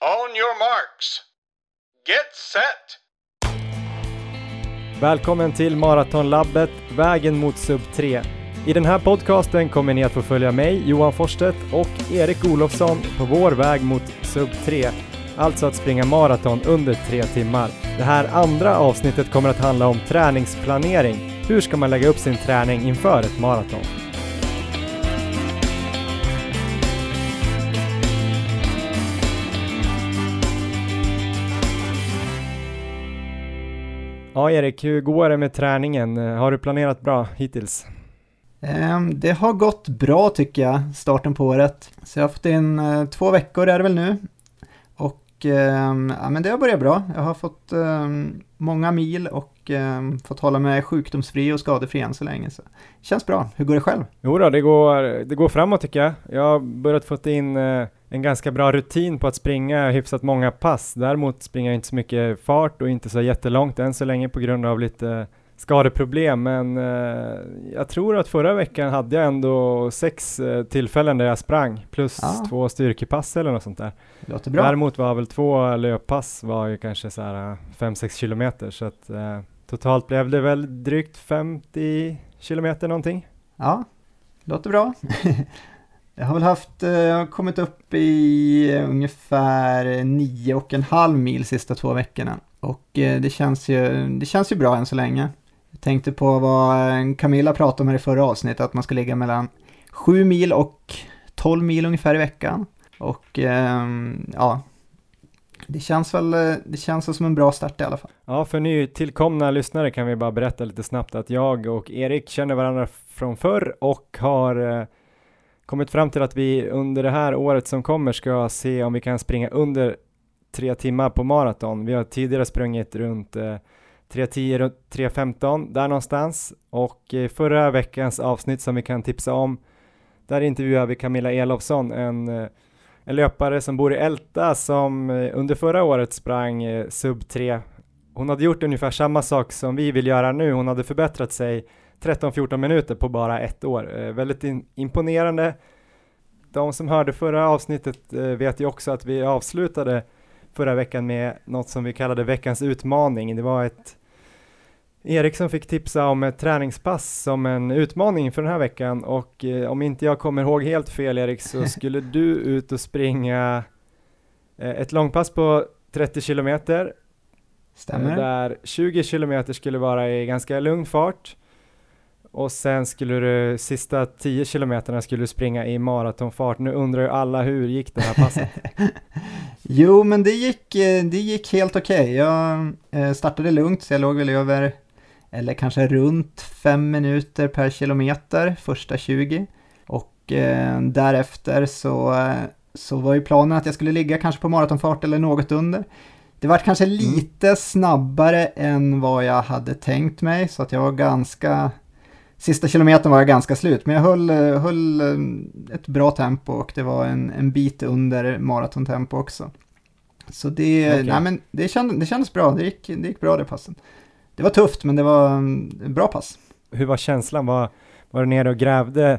On your marks. Get set! Välkommen till Maratonlabbet, vägen mot sub 3. I den här podcasten kommer ni att få följa mig, Johan Forstedt och Erik Olofsson på vår väg mot sub 3, alltså att springa maraton under tre timmar. Det här andra avsnittet kommer att handla om träningsplanering. Hur ska man lägga upp sin träning inför ett maraton? Ja, Erik, hur går det med träningen? Har du planerat bra hittills? Ehm, det har gått bra tycker jag, starten på året. Så jag har fått in eh, två veckor är det väl nu. Och eh, ja, men det har börjat bra. Jag har fått eh, många mil och eh, fått hålla mig sjukdomsfri och skadefri än så länge. Så känns bra. Hur går det själv? Jo då, det går, det går framåt tycker jag. Jag har börjat få in eh, en ganska bra rutin på att springa hyfsat många pass. Däremot springer jag inte så mycket fart och inte så jättelångt än så länge på grund av lite skadeproblem. Men eh, jag tror att förra veckan hade jag ändå sex eh, tillfällen där jag sprang plus Ja. två styrkepass eller något sånt där. Låter bra. Däremot var väl två löppass var ju kanske så här 5-6 kilometer så att eh, totalt blev det väl drygt 50 kilometer någonting. Ja, låter bra. Jag har väl haft, eh, kommit upp i eh, ungefär nio och en halv mil sista två veckorna. Och eh, det känns ju, det känns ju bra än så länge. Jag tänkte på vad eh, Camilla pratade om här i förra avsnittet, att man ska ligga mellan 7 mil och 12 mil ungefär i veckan. Och ehm, ja, det känns väl, eh, det känns som en bra start i alla fall. Ja, för nytillkomna lyssnare kan vi bara berätta lite snabbt att jag och Erik känner varandra från förr och har eh, kommit fram till att vi under det här året som kommer ska se om vi kan springa under tre timmar på maraton. Vi har tidigare sprungit runt eh, 310-315, där någonstans och eh, förra veckans avsnitt som vi kan tipsa om där intervjuar vi Camilla Elofsson, en, eh, en löpare som bor i Älta som eh, under förra året sprang sub 3 hon hade gjort ungefär samma sak som vi vill göra nu. Hon hade förbättrat sig 13-14 minuter på bara ett år. Väldigt in- imponerande. De som hörde förra avsnittet vet ju också att vi avslutade förra veckan med något som vi kallade veckans utmaning. Det var ett Erik som fick tipsa om ett träningspass som en utmaning för den här veckan och eh, om inte jag kommer ihåg helt fel Erik så skulle du ut och springa eh, ett långpass på 30 kilometer Eh, Stämmer? Där 20 kilometer skulle vara i ganska lugn fart. Och sen skulle du, sista 10 kilometerna skulle du springa i maratonfart. Nu undrar ju alla hur gick det här passet? Jo, men det gick, eh, det gick helt okej. Jag eh, startade lugnt, så jag låg väl över, eller kanske runt fem minuter per kilometer första 20. Och eh, därefter så, eh, så var ju planen att jag skulle ligga kanske på maratonfart eller något under. Det var kanske lite snabbare än vad jag hade tänkt mig, så att jag var ganska... Sista kilometern var jag ganska slut, men jag höll, eh, höll eh, ett bra tempo och det var en, en bit under maratontempo också. Så det, Okej. nej, men det, känd, det kändes bra, det gick, det gick bra det passet. Det var tufft, men det var mm, ett bra pass. Hur var känslan? Var, var du nere och grävde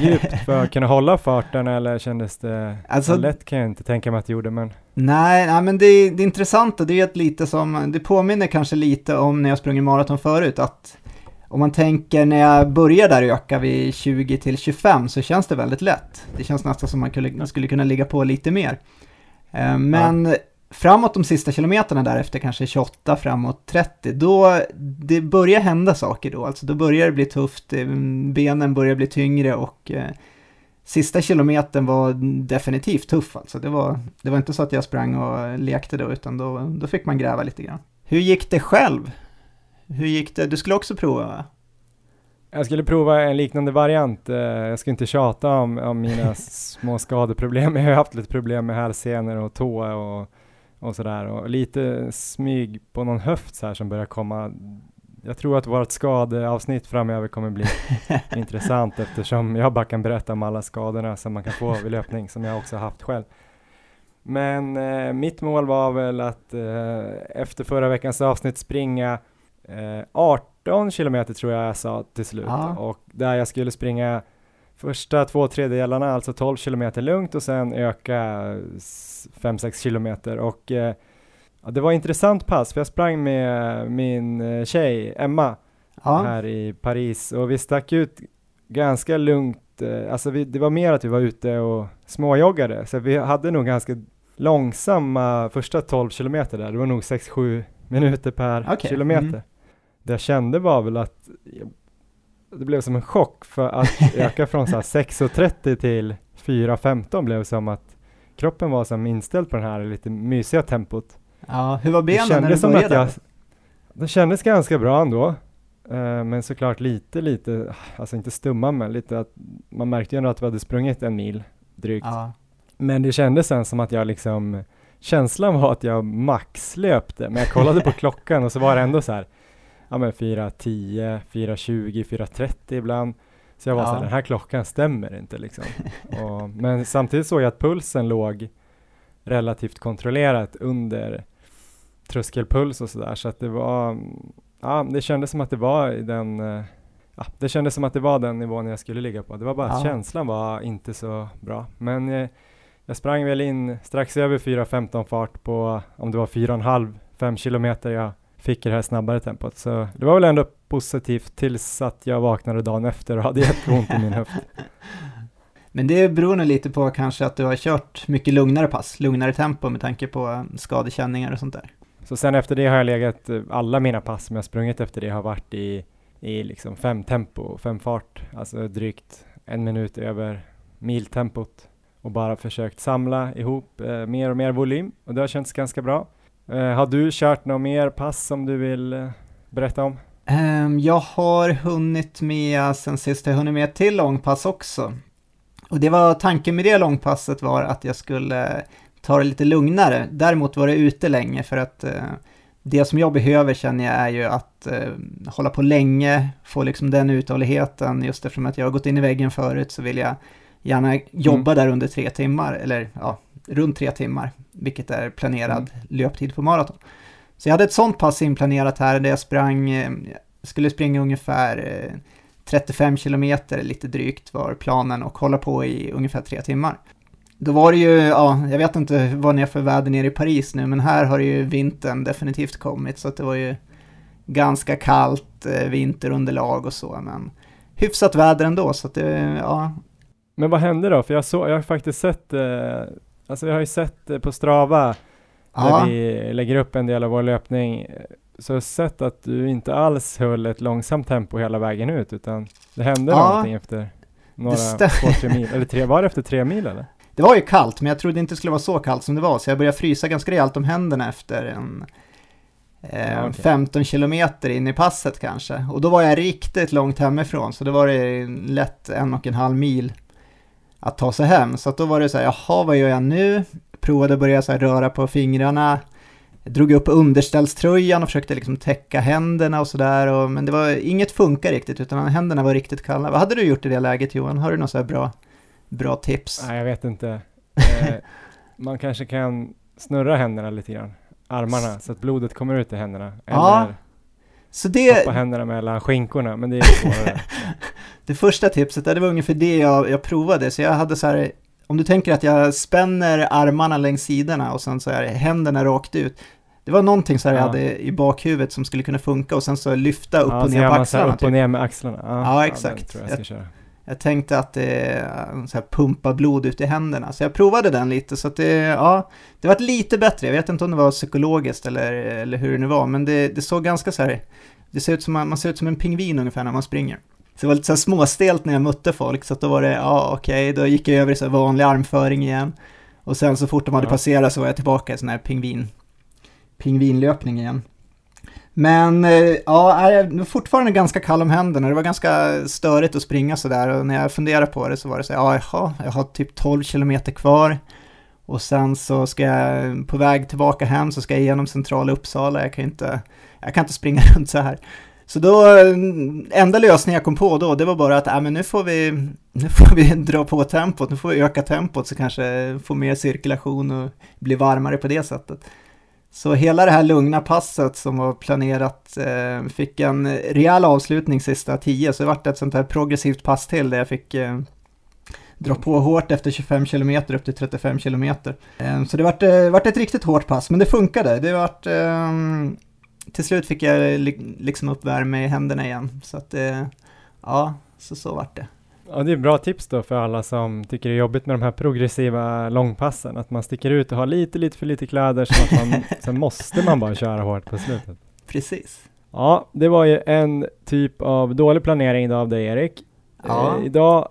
djupt för att kunna hålla farten eller kändes det Alltså- så lätt kan jag inte tänka mig att det gjorde men Nej, nej men det, det intressanta det är att lite som, det påminner kanske lite om när jag sprungit maraton förut, att om man tänker när jag börjar där öka vid 20 till 25 så känns det väldigt lätt. Det känns nästan som man skulle, skulle kunna ligga på lite mer. Eh, Men framåt de sista kilometerna därefter, kanske 28 framåt 30, då det börjar hända saker då. Alltså då börjar det bli tufft, eh, benen börjar bli tyngre och eh, sista kilometern var definitivt tuff alltså. Det var, det var inte så att jag sprang och lekte då, utan då, då fick man gräva lite grann. Hur gick det själv? Hur gick det? Du skulle också prova va? Jag skulle prova en liknande variant. Eh, Jag ska inte tjata om, om mina små skadeproblem. Jag har haft lite problem med hälsenor och tå och, och sådär. Och lite smyg på någon höft så här som börjar komma. Jag tror att vårt skadeavsnitt framöver kommer bli intressant eftersom jag bara kan berätta om alla skadorna som man kan få vid löpning som jag också haft själv. Men eh, mitt mål var väl att eh, efter förra veckans avsnitt springa eh, 18 kilometer tror jag jag sa till slut Ja. och där jag skulle springa första två tredjedelarna, alltså 12 kilometer lugnt och sen öka 5-6 kilometer och eh, det var intressant pass för jag sprang med min eh, tjej Emma ja. här i Paris och vi stack ut ganska lugnt, eh, alltså vi, det var mer att vi var ute och småjoggade så vi hade nog ganska långsamma första 12 kilometer där, det var nog 6-7 minuter per okay. kilometer. Mm. Det jag kände var väl att det blev som en chock för att öka från så 6.30 till 4.15 blev som att kroppen var som inställd på den här lite mysiga tempot. Ja, hur var benen när du som började? Att jag, det kändes ganska bra ändå. Uh, men såklart lite, lite, alltså inte stumma men lite att man märkte ju ändå att vi hade sprungit en mil drygt. Ja. Men det kändes sen som att jag liksom, känslan var att jag maxlöpte, men jag kollade på klockan och så var det ändå så här, ja men 4.10, 4.20, 4.30 ibland. Så jag var ja. så här, den här klockan stämmer inte liksom. och, men samtidigt såg jag att pulsen låg relativt kontrollerat under tröskelpuls och sådär, så att det var, ja det kändes som att det var den Ja, det kändes som att det var den nivån jag skulle ligga på. Det var bara att känslan var inte så bra. Men eh, jag sprang väl in strax över 4.15 fart på, om det var 4,5-5 kilometer jag fick i det här snabbare tempot. Så det var väl ändå positivt tills att jag vaknade dagen efter och hade jätteont i min höft. Men det beror nog lite på kanske att du har kört mycket lugnare pass, lugnare tempo med tanke på eh, skadekänningar och sånt där. Så sen efter det har jag legat, eh, alla mina pass som jag sprungit efter det har varit i, i liksom fem tempo, fem fart, alltså drygt en minut över miltempot och bara försökt samla ihop eh, mer och mer volym och det har känts ganska bra. Eh, har du kört några mer pass som du vill eh, berätta om? Um, jag har hunnit med, sen sist jag hunnit med ett till långpass också. Och det var, tanken med det långpasset var att jag skulle ta det lite lugnare. Däremot var det ute länge för att uh, det som jag behöver känner jag är ju att uh, hålla på länge, få liksom den uthålligheten. Just eftersom att jag har gått in i väggen förut så vill jag gärna jobba mm. där under tre timmar, eller ja, runt tre timmar, vilket är planerad mm. löptid på maraton. Så jag hade ett sånt pass inplanerat här där jag sprang, eh, skulle springa ungefär 35 eh, kilometer lite drygt var planen och hålla på i ungefär tre timmar. Då var det ju, ja, jag vet inte vad ni är för väder nere i Paris nu, men här har ju vintern definitivt kommit, så att det var ju ganska kallt eh, vinterunderlag och så, men hyfsat väder ändå, så att det, ja, men vad hände då? För jag, så, jag har faktiskt sett, eh, alltså jag har ju sett eh, på Strava, där vi lägger upp en del av vår löpning, så jag har sett att du inte alls höll ett långsamt tempo hela vägen ut, utan det hände ja. någonting efter några, två, tre mil, eller tre, var det efter tre mil eller? Det var ju kallt, men jag trodde inte det skulle vara så kallt som det var, så jag började frysa ganska rejält om händerna efter en eh, okay. 15 kilometer in i passet kanske. Och då var jag riktigt långt hemifrån, så då var det lätt en och en halv mil att ta sig hem. Så då var det så här, jaha vad gör jag nu? Provade att börja så här röra på fingrarna, jag drog upp underställströjan och försökte liksom täcka händerna och sådär. Men det var, inget funkar riktigt utan händerna var riktigt kalla. Vad hade du gjort i det läget Johan? Har du så här bra, bra tips? Nej, jag vet inte. Eh, man kanske kan snurra händerna lite grann, armarna, så att blodet kommer ut i händerna. Eller ja. Så det... Stoppa händerna mellan skinkorna, men det är svårare. det första tipset, det var ungefär det jag, jag provade, så jag hade så här, om du tänker att jag spänner armarna längs sidorna och sen så är händerna rakt ut. Det var någonting så här ja. jag hade i bakhuvudet som skulle kunna funka och sen så lyfta upp ja, och ner på axlarna. upp och typ. ner med axlarna. Ja, ja exakt. jag, jag, jag, tänkte att det så här, pumpa blod ut i händerna, så jag provade den lite så att det, ja, det var lite bättre. Jag vet inte om det var psykologiskt eller, eller hur det nu var, men det, det såg ganska så här, det ser ut som, man ser ut som en pingvin ungefär när man springer. Så det var lite så småstelt när jag mötte folk, så att då var det, ja okej, okay, då gick jag över i så vanlig armföring igen. Och sen så fort de hade ja. passerat så var jag tillbaka i sån här pingvin, pingvinlöpning igen. Men eh, ja, jag var fortfarande ganska kall om händerna. Det var ganska störigt att springa sådär och när jag funderade på det så var det så ja, jaha, jag har typ 12 kilometer kvar. Och sen så ska jag, på väg tillbaka hem så ska jag igenom centrala Uppsala. Jag kan inte, jag kan inte springa runt så här. Så då, eh, enda lösningen jag kom på då, det var bara att äh, men nu, får vi, nu får vi dra på tempot, nu får vi öka tempot så kanske få mer cirkulation och bli varmare på det sättet. Så hela det här lugna passet som var planerat eh, fick en rejäl avslutning sista tio, så det vart ett sånt här progressivt pass till där jag fick eh, dra på hårt efter 25 kilometer upp till 35 kilometer. Eh, så det vart, eh, vart ett riktigt hårt pass, men det funkade. Det vart, eh, till slut fick jag liksom upp värme i händerna igen. Så att, eh, ja, så så vart det. Ja, det är bra tips då för alla som tycker det är jobbigt med de här progressiva långpassen, att man sticker ut och har lite, lite för lite kläder så att man, sen måste man bara köra hårt på slutet. Precis. Ja, det var ju en typ av dålig planering av dig Erik. Ja. Eh, idag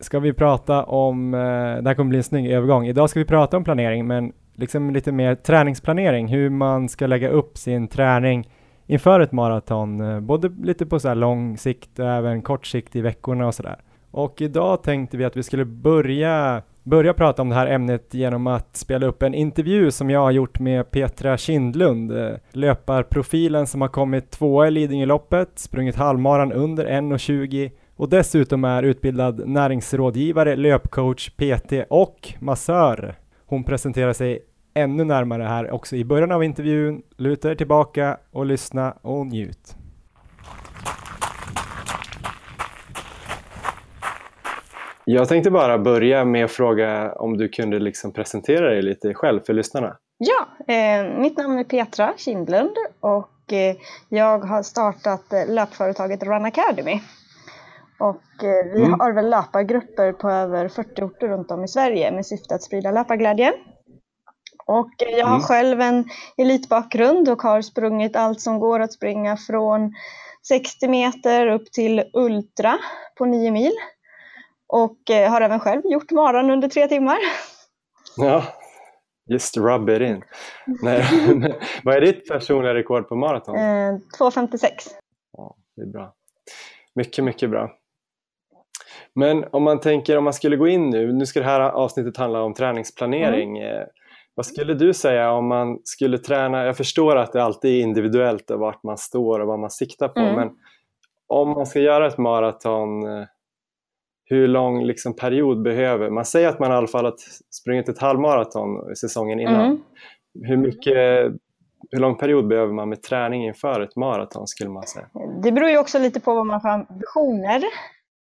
ska vi prata om, eh, det här kommer bli en snygg övergång, idag ska vi prata om planering men liksom lite mer träningsplanering, hur man ska lägga upp sin träning inför ett maraton, eh, både lite på så här lång sikt och även kort sikt i veckorna och sådär. Och idag tänkte vi att vi skulle börja, börja prata om det här ämnet genom att spela upp en intervju som jag har gjort med Petra Kindlund, eh, löparprofilen som har kommit tvåa i Lidingöloppet, sprungit halvmaran under 1.20 och dessutom är utbildad näringsrådgivare, löpcoach, PT och massör. Hon presenterar sig ännu närmare här också i början av intervjun. Luta er tillbaka och lyssna och njut. Jag tänkte bara börja med att fråga om du kunde liksom presentera dig lite själv för lyssnarna. Ja, eh, mitt namn är Petra Kindlund och eh, jag har startat eh, löpföretaget Run Academy. Och eh, vi mm. har väl löpargrupper på över 40 orter runt om i Sverige med syfte att sprida löparglädje. Och jag har mm. själv en elitbakgrund och har sprungit allt som går att springa från 60 meter upp till ultra på 9 mil. Och eh, har även själv gjort maran under tre timmar. Ja, just rub it in. Nej, vad är ditt personliga rekord på maraton? Eh, 2.56. Ja, det är bra. Mycket, mycket bra. Men om man tänker om man skulle gå in nu, nu ska det här avsnittet handla om träningsplanering. Mm. Vad skulle du säga om man skulle träna, jag förstår att det alltid är individuellt och vart man står och vad man siktar på, mm. men om man ska göra ett maraton, eh, hur lång liksom, period behöver man? säger att man i alla fall har sprungit ett halvmaraton säsongen innan. Mm. Hur, mycket, hur lång period behöver man med träning inför ett maraton skulle man säga? Det beror ju också lite på vad man har ambitioner.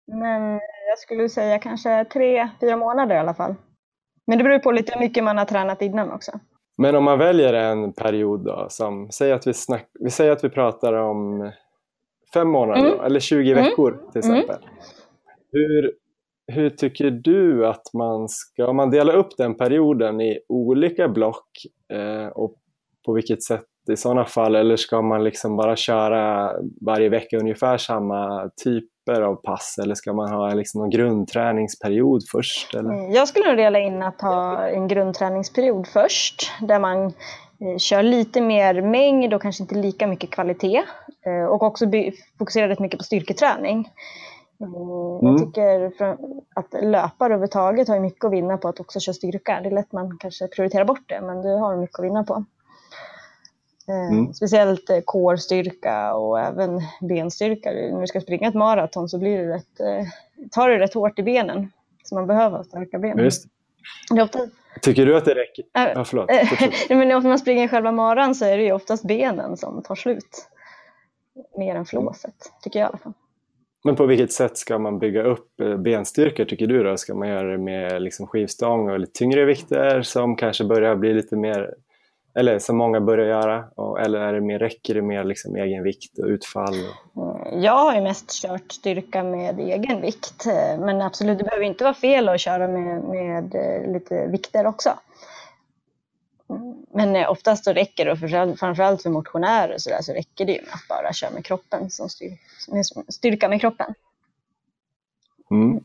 Men jag skulle säga kanske tre, fyra månader i alla fall. Men det beror på lite hur mycket man har tränat innan också. Men om man väljer en period då, som, säg att vi, snack, vi säger att vi pratar om fem månader mm. då, eller 20 mm. veckor till mm. exempel. Mm. Hur, hur tycker du att man ska, om man delar upp den perioden i olika block eh, och på vilket sätt i sådana fall, eller ska man liksom bara köra varje vecka ungefär samma typer av pass eller ska man ha liksom någon grundträningsperiod först? Eller? Mm, jag skulle nog dela in att ha en grundträningsperiod först där man eh, kör lite mer mängd och kanske inte lika mycket kvalitet eh, och också fokuserar rätt mycket på styrketräning. Mm. Jag tycker att löpare överhuvudtaget har mycket att vinna på att också köra styrka. Det är lätt man kanske prioriterar bort det, men du har mycket att vinna på. Eh, mm. Speciellt eh, kårstyrka och även benstyrka. När du ska springa ett maraton så blir det rätt, eh, tar det rätt hårt i benen. Så man behöver stärka benen. Just. Det ofta... Tycker du att det räcker? Äh, ja, förlåt. men om man springer själva maran så är det ju oftast benen som tar slut. Mer än flåset, tycker jag i alla fall. Men på vilket sätt ska man bygga upp benstyrkor tycker du då? Ska man göra det med liksom skivstång och lite tyngre vikter som kanske börjar bli lite mer eller som många börjar göra? Och, eller är det mer, räcker det med liksom egen vikt och utfall? Jag har ju mest kört styrka med egen vikt. Men absolut, det behöver inte vara fel att köra med, med eh, lite vikter också. Men oftast så räcker det, framförallt för motionärer så, där, så räcker det ju med att bara köra med kroppen, som styr, med styrka med kroppen. Mm.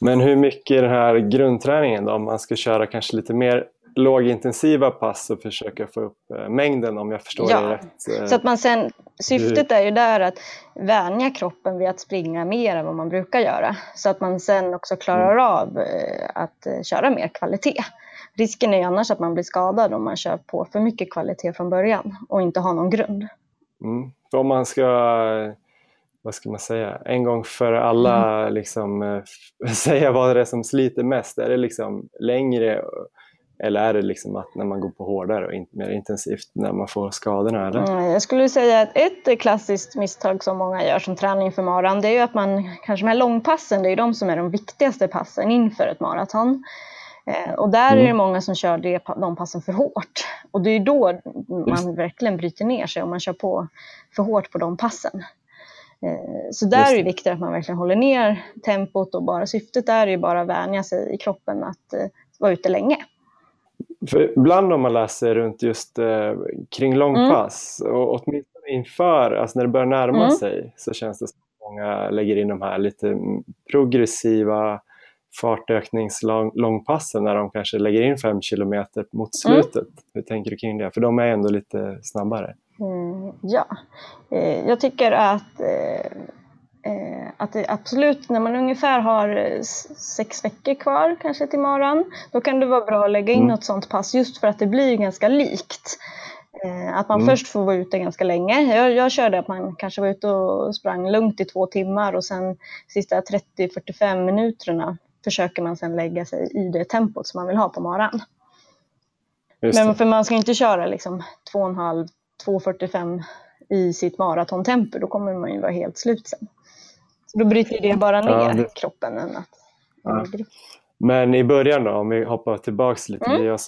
Men hur mycket den här grundträningen då, om man ska köra kanske lite mer lågintensiva pass och försöka få upp eh, mängden om jag förstår ja, det rätt. Eh. Så att man sen, syftet är ju där att vänja kroppen vid att springa mer än vad man brukar göra. Så att man sen också klarar mm. av eh, att köra mer kvalitet. Risken är ju annars att man blir skadad om man kör på för mycket kvalitet från början och inte har någon grund. Mm. Om man ska vad ska man säga, en gång för alla mm. liksom, säga vad det är som sliter mest. Är det liksom längre Eller är det liksom att när man går på hårdare och in, mer intensivt när man får skadorna? Eller? Mm, jag skulle säga att ett klassiskt misstag som många gör som träning för maran, det är ju att man, kanske de här långpassen, det är de som är de viktigaste passen inför ett maraton. Eh, och där mm. är det mm. många som kör det, de passen för hårt. Och det är då man verkligen bryter ner sig om man kör på för hårt på de passen. Eh, så där är det viktigt att man verkligen håller ner tempot och bara syftet där är ju bara att vänja sig i kroppen att eh, vara ute länge. För ibland om man läser runt just eh, kring långpass mm. och åtminstone inför, alltså när det börjar närma mm. sig så känns det som att många lägger in de här lite progressiva fartökningslångpassen när de kanske lägger in fem kilometer mot mm. slutet. Mm. Hur tänker du kring det? För de är ändå lite snabbare. Mm, ja, eh, jag tycker att, eh, eh, att det absolut när man ungefär har sex veckor kvar kanske till maran, då kan det vara bra att lägga in mm. något sånt pass just för att det blir ganska likt. Att man mm. först får vara ute ganska länge. Jag, jag körde att man kanske var ute och sprang lugnt i två timmar och sen sista 30-45 minuterna försöker man sen lägga sig i det tempot som man vill ha på maran. Men för man ska inte köra liksom 2,5 2.45 i sitt maratontempo, då kommer man ju vara helt slut sen. Då bryter det bara ner ja, det... kroppen än att ja. Men i början då, om vi hoppar tillbaks lite, mm. jag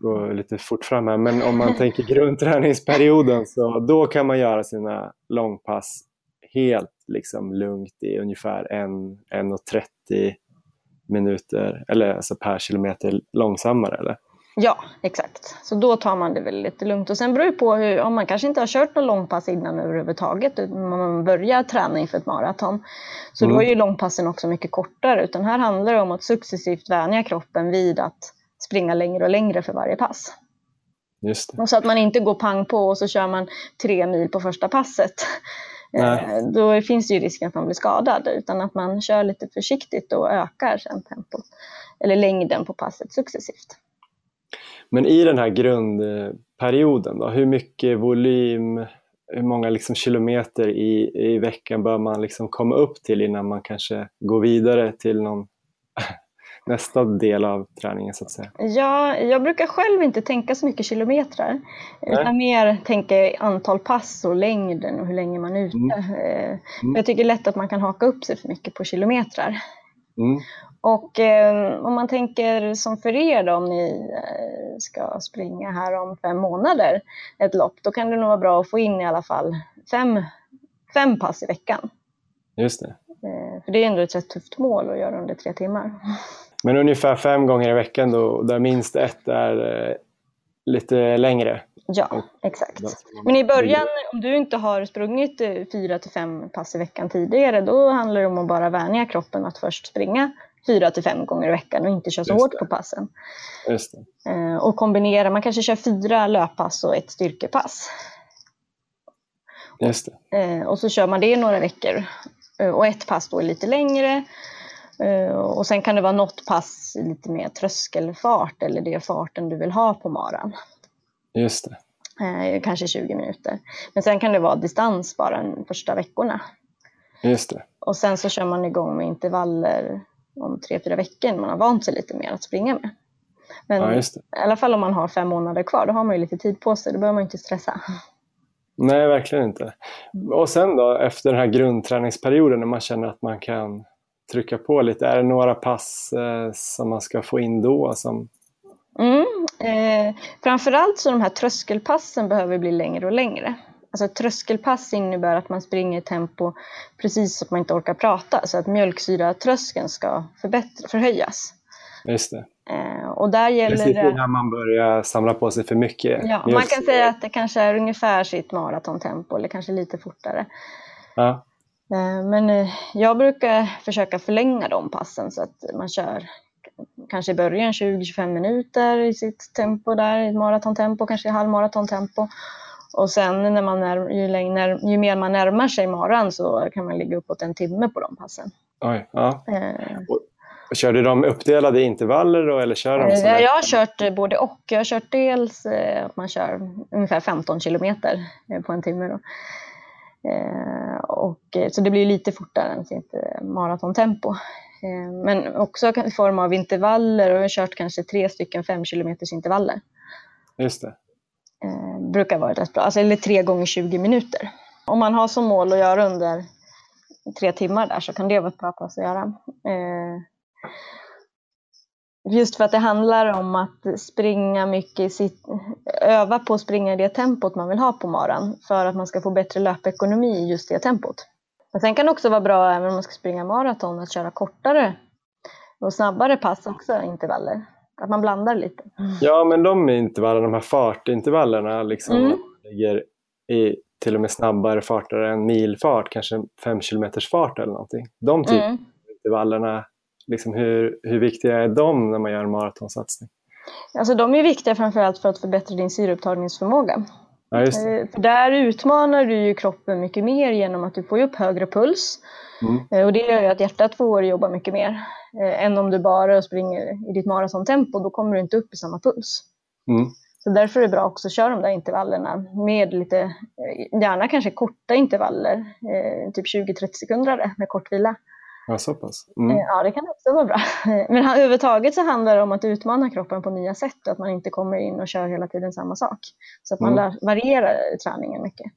går lite fort fram här, men om man tänker grundträningsperioden så då kan man göra sina långpass helt liksom lugnt i ungefär 1.30 minuter eller alltså per kilometer långsammare eller? Ja, exakt. Så då tar man det väl lite lugnt. Och sen beror det på hur, om man kanske inte har kört någon långpass innan överhuvudtaget, om man börjar träna inför ett maraton. Så mm. då är ju långpassen också mycket kortare, utan här handlar det om att successivt vänja kroppen vid att springa längre och längre för varje pass. Just det. Och så att man inte går pang på och så kör man tre mil på första passet. Nej. Eh, då finns det ju risken att man blir skadad, utan att man kör lite försiktigt och ökar sen tempot, eller längden på passet successivt. Men i den här grundperioden, då, hur mycket volym, hur många liksom kilometer i, i veckan bör man liksom komma upp till innan man kanske går vidare till någon nästa del av träningen så att säga? Ja, jag brukar själv inte tänka så mycket kilometrar. Nej. Utan mer tänka antal pass och längden och hur länge man är ute. Mm. Eh, mm. Jag tycker lätt att man kan haka upp sig för mycket på kilometrar. Mm. Och eh, om man tänker som för er då, om ni eh, ska springa här om fem månader ett lopp, då kan det nog vara bra att få in i alla fall fem, fem pass i veckan. Just det. Eh, för det är ändå ett rätt tufft mål att göra under tre timmar. Men ungefär fem gånger i veckan då, där minst ett är eh, lite längre? Ja, exakt. Men i början, om du inte har sprungit eh, fyra till fem pass i veckan tidigare, då handlar det om att bara vänja kroppen att först springa fyra till fem gånger i veckan och inte köra så Just hårt det. på passen. Eh, och kombinera, man kanske kör fyra löppass och ett styrkepass. Just det. Eh, och så kör man det i några veckor. Eh, och ett pass då är lite längre. Och sen kan det vara något pass lite mer tröskelfart eller det farten du vill ha på maran. Just det. Kanske 20 minuter. Men sen kan det vara distans bara de första veckorna. Just det. Och sen så kör man igång med intervaller om tre, fyra veckor när man har vant sig lite mer att springa med. Men ja, i alla fall om man har fem månader kvar, då har man ju lite tid på sig, då behöver man inte stressa. Nej, verkligen inte. Och sen då efter den här grundträningsperioden när man känner att man kan trycka på lite, är det några pass eh, som man ska få in då? Som... Mm, eh, framförallt så de här tröskelpassen behöver bli längre och längre. Alltså tröskelpass innebär att man springer i tempo precis så att man inte orkar prata, så att mjölksyratröskeln ska förbättra, förhöjas. Just det. Eh, och där gäller precis innan man börjar samla på sig för mycket Ja, man kan säga att det kanske är ungefär sitt maratontempo eller kanske lite fortare. Ja. Eh, men eh, jag brukar försöka förlänga de passen så att man kör kanske i början 20-25 minuter i sitt tempo där, i maratontempo, kanske i halvmaratontempo. Och sen när man är, ju, längre, ju mer man närmar sig maran så kan man ligga uppåt en timme på de passen. Oj, ja. Eh. Och, kör du dem uppdelade intervaller då, eller kör de eh, Jag har kört både och. Jag har kört dels eh, att man kör ungefär 15 kilometer eh, på en timme. Då. Och, så det blir lite fortare än sitt maratontempo. Men också i form av intervaller och jag har kört kanske tre stycken fem kilometers intervaller. Just det. Eh, brukar vara rätt bra, alltså, eller tre gånger 20 minuter. Om man har som mål att göra under tre timmar där så kan det vara ett bra pass att göra. Eh, just för att det handlar om att springa mycket, sitt, öva på att springa i det tempot man vill ha på maran för att man ska få bättre löpekonomi i just det tempot. Men sen kan det också vara bra även om man ska springa maraton att köra kortare och snabbare pass också, intervaller. Att man blandar lite. Ja, men de intervallerna, de här fartintervallerna, liksom, Mm. ligger i till och med snabbare farter än milfart, kanske fem kilometers fart eller någonting. De typ Mm. intervallerna, liksom hur, hur viktiga är de när man gör en maratonsatsning? Alltså de är viktiga framförallt för att förbättra din syreupptagningsförmåga. Ja. Eh, För där utmanar du ju kroppen mycket mer genom att du får upp högre puls. Mm. Eh, Och det gör ju att hjärtat får jobba mycket mer. eh, Än om du bara springer i ditt maratontempo, då kommer du inte upp i samma puls. Mm. Så därför är det bra också att köra de där intervallerna med lite, gärna kanske korta intervaller, typ 20-30 sekunder med kort vila. Ja, så pass. Eh, Mm. Ja, det kan också vara bra. Men överhuvudtaget så handlar det om att utmana kroppen på nya sätt, att man inte kommer in och kör hela tiden samma sak. Så att man Mm. varierar träningen mycket.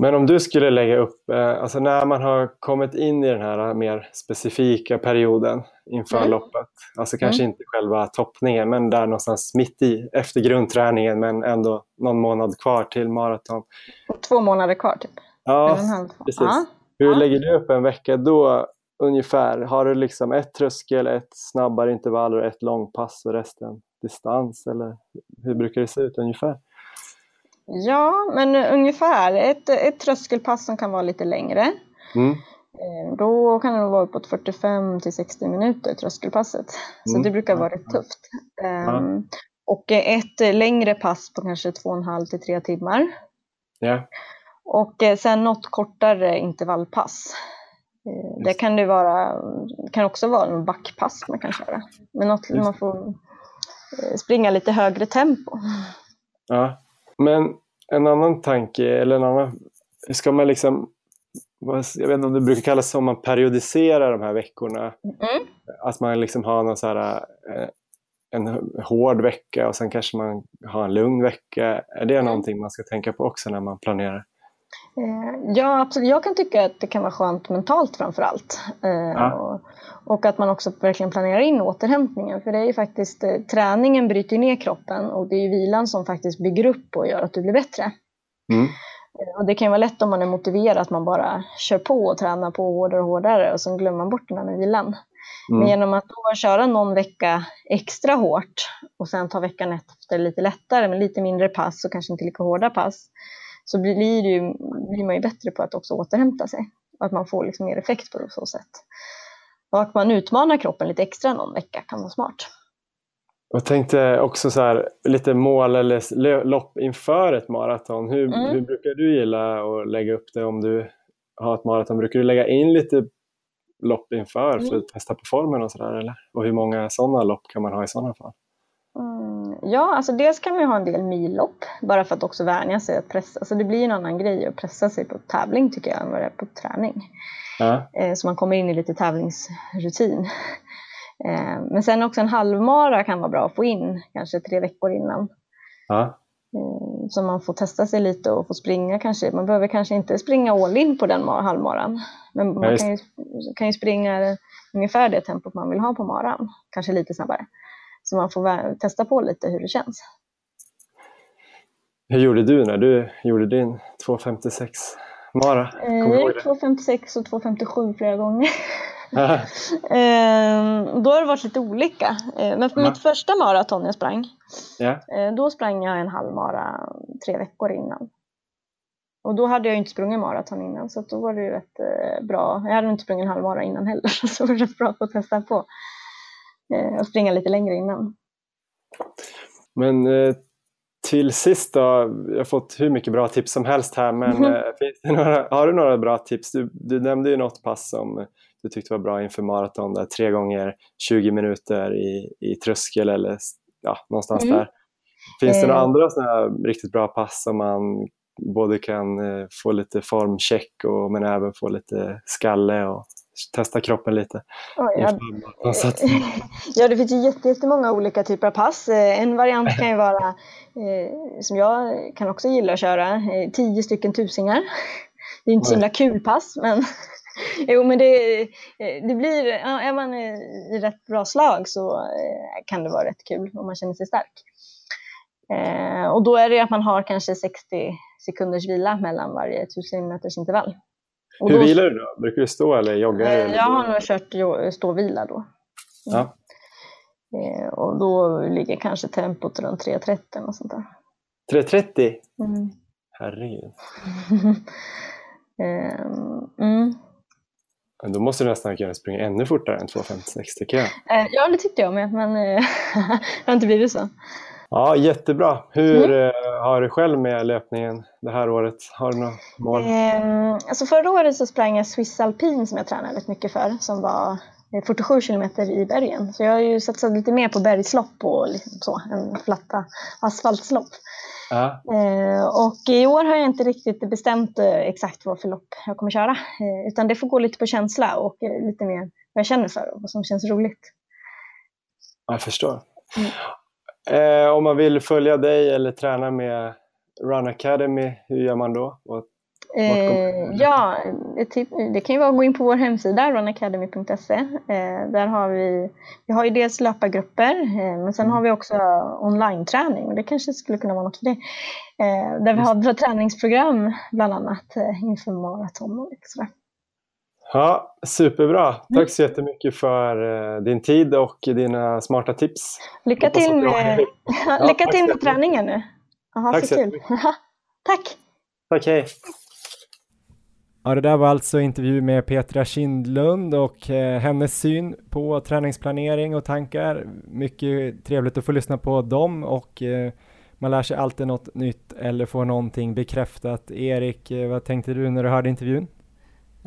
Men om du skulle lägga upp, eh, alltså när man har kommit in i den här mer specifika perioden inför Mm. loppet, alltså kanske inte själva toppningen, men där någonstans mitt i, efter grundträningen, men ändå någon månad kvar till maraton. Två månader kvar typ. Och Ja, precis. Ja. Hur ja. lägger du upp en vecka då ungefär? Har du liksom ett tröskel, ett snabbare intervall och ett långpass och resten distans? Eller hur brukar det se ut ungefär? ja, men ungefär ett, ett tröskelpass som kan vara lite längre. Mm. Eh, Då kan det vara uppåt 45 till 60 minuter tröskelpasset. Så Mm. det brukar vara rätt tufft. Ehm, Och ett längre pass på kanske 2,5 till 3 timmar. Ja, Och eh, sen något kortare intervallpass. Eh, Det kan det vara, kan också vara en backpass man kan köra. Men något man får eh, springa lite högre tempo. Ja, men en annan tanke, eller en annan, ska man liksom, jag vet inte om det brukar kallas som man periodiserar de här veckorna, Mm. att man liksom har någon så här, en hård vecka och sen kanske man har en lugn vecka. Är det någonting man ska tänka på också när man planerar? Eh, Ja, absolut. Jag kan tycka att det kan vara skönt mentalt framför allt. Eh, Ja. Och, och att man också verkligen planerar in återhämtningen. För det är ju faktiskt, eh, träningen bryter ner kroppen och det är ju vilan som faktiskt bygger upp och gör att du blir bättre. Mm. Och det kan ju vara lätt om man är motiverad att man bara kör på och tränar på hårdare och hårdare och sen glömmer man bort den här vilan. Men Mm. genom att då köra någon vecka extra hårt och sen ta veckan efter lite lättare med lite mindre pass och kanske inte lika hårda pass så blir, ju, blir man ju bättre på att också återhämta sig. Att man får liksom mer effekt på så sätt. Och att man utmanar kroppen lite extra någon vecka kan vara smart. Jag tänkte också så här, lite mål eller lopp inför ett maraton. Hur, Mm. hur brukar du gilla att lägga upp det om du har ett maraton? Brukar du lägga in lite lopp inför för Mm. att testa på formen och sådär? Och hur många sådana lopp kan man ha i sådana fall? Mm, ja, alltså dels kan man ju ha en del millopp bara för att också vänja sig att pressa. Alltså det blir en annan grej att pressa sig på tävling tycker jag än vad det är på träning. Ja, Eh, så man kommer in i lite tävlingsrutin. Eh, men sen också en halvmara kan vara bra att få in kanske tre veckor innan. ja, Eh, Så man får testa sig lite och få springa kanske. Man behöver kanske inte springa all in på den ma- halvmaran. Men man just kan ju, kan ju springa ungefär det tempot man vill ha på maran. Kanske lite snabbare. Så man får testa på lite hur det känns. Hur gjorde du när du gjorde din 2.56 mara? Jag gick 2.56 och 2.57 flera gånger. det? Eh, Då har det varit lite olika. Eh, Men för Ja. mitt första maraton jag sprang, eh, då sprang jag en halvmara tre veckor innan. Och då hade jag inte sprungit maraton innan så då var det ju rätt eh, bra. Jag hade inte sprungit en halvmara innan heller så det var rätt bra att få testa på. Eh, Och springa lite längre innan. Men eh, till sist då, jag har fått hur mycket bra tips som helst här, men Mhm. eh, några, har du några bra tips? Du, du nämnde ju något pass som du tyckte var bra inför maraton, där tre gånger 20 minuter i, i tröskel eller ja, någonstans Mm. där. Finns det några Eh. andra här riktigt bra pass som man både kan eh, få lite formcheck och, men även få lite skalle och testa kroppen lite. Oj, ja. maratonsatt. ja, det finns ju jätte- jättemånga olika typer av pass. Eh, En variant kan ju vara, eh, som jag kan också gilla att köra, eh, tio stycken tusingar. Det är inte så himla kul pass, men jo, men det, det blir, ja, är man i rätt bra slag så kan det vara rätt kul om man känner sig stark. Eh, och då är det att man har kanske 60 sekunders vila mellan varje 1000 meters intervall. Och Hur då- vilar du då? Brukar du stå eller jogga? Eller? Jag har nog kört ståvila då. Ja. Eh, Och då ligger kanske tempot runt 3.30 och sånt där. 3.30? Mm. Herregud. Ehm, mm. Men Då måste du nästan kunna springa ännu fortare än 2.56 tycker jag. Ja, det tyckte jag med, men eh, det har inte blivit så. Ja, jättebra. Hur Mm. eh, har du själv med löpningen det här året? Har du några mål? Ehm, Alltså förra året så sprang jag Swiss Alpin som jag tränade väldigt mycket för, som var eh, 47 kilometer i bergen. Så jag har ju satsat lite mer på bergslopp och liksom så, än platta asfaltslopp. Ja. Eh, och i år har jag inte riktigt bestämt eh, exakt vad för lopp jag kommer köra. Eh, utan det får gå lite på känsla och eh, lite mer vad jag känner för och vad som känns roligt. Jag förstår. Mm. Eh, om man vill följa dig eller träna med Run Academy, hur gör man då? Och, Eh, ja, tip, det kan ju vara att gå in på vår hemsida runacademy.se. Eh, där har vi, vi har ju dels löpargrupper eh, men sen har vi också online-träning och det kanske skulle kunna vara något för det. Eh, där vi har träningsprogram bland annat eh, inför maraton och sådär. Ja, superbra. Mm. Tack så jättemycket för eh, din tid och dina smarta tips. Lycka till med, Ja, lycka till med träningen nu. Jaha, Tack så så kul. Tack! Tack, hej. Ja, det där var alltså intervju med Petra Kindlund och eh, hennes syn på träningsplanering och tankar. Mycket trevligt att få lyssna på dem och eh, man lär sig alltid något nytt eller får någonting bekräftat. Erik, eh, vad tänkte du när du hörde intervjun?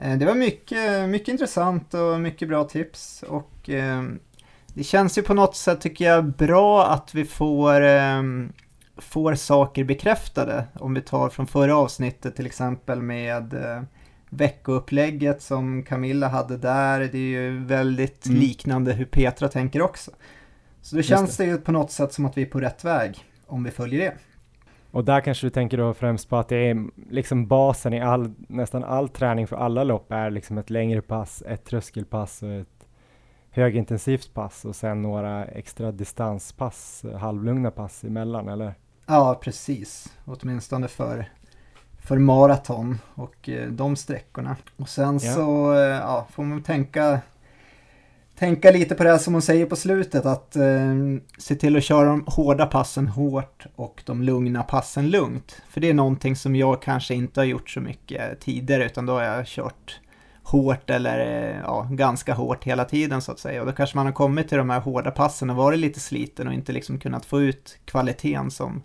Eh, Det var mycket, mycket intressant och mycket bra tips och eh, det känns ju på något sätt tycker jag bra att vi får, eh, får saker bekräftade. Om vi tar från förra avsnittet till exempel med eh, veckoupplägget som Camilla hade där. Det är ju väldigt Mm. liknande hur Petra tänker också. Så då känns det ju på något sätt som att vi är på rätt väg om vi följer det. Och där kanske du tänker då främst på att det är liksom basen i all, nästan all träning för alla lopp är liksom ett längre pass, ett tröskelpass och ett högintensivt pass och sen några extra distanspass, halvlugna pass emellan, eller? Ja, precis. Åtminstone för, för maraton och eh, de sträckorna. Och sen Ja. så eh, ja, får man tänka, tänka lite på det här som hon säger på slutet. Att eh, se till att köra de hårda passen hårt och de lugna passen lugnt. För det är någonting som jag kanske inte har gjort så mycket tidigare utan då har jag kört hårt eller eh, ja, ganska hårt hela tiden så att säga. Och då kanske man har kommit till de här hårda passen och varit lite sliten och inte liksom kunnat få ut kvaliteten som,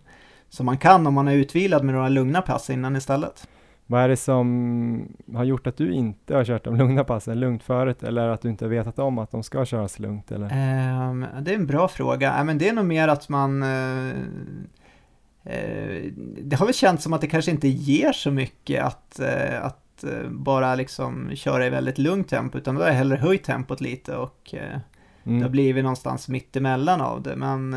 som man kan om man är utvilad med några lugna pass innan istället. Vad är det som har gjort att du inte har kört de lugna passen lugnt förut eller att du inte har vetat om att de ska köras lugnt eller? Ehm, det är en bra fråga. Ja, men det är nog mer att man... eh, eh, det har väl känts som att det kanske inte ger så mycket att, eh, att bara liksom köra i väldigt lugnt tempo, utan då har jag hellre höjt tempot lite och eh, det har Mm. blivit någonstans mitt emellan av det. Men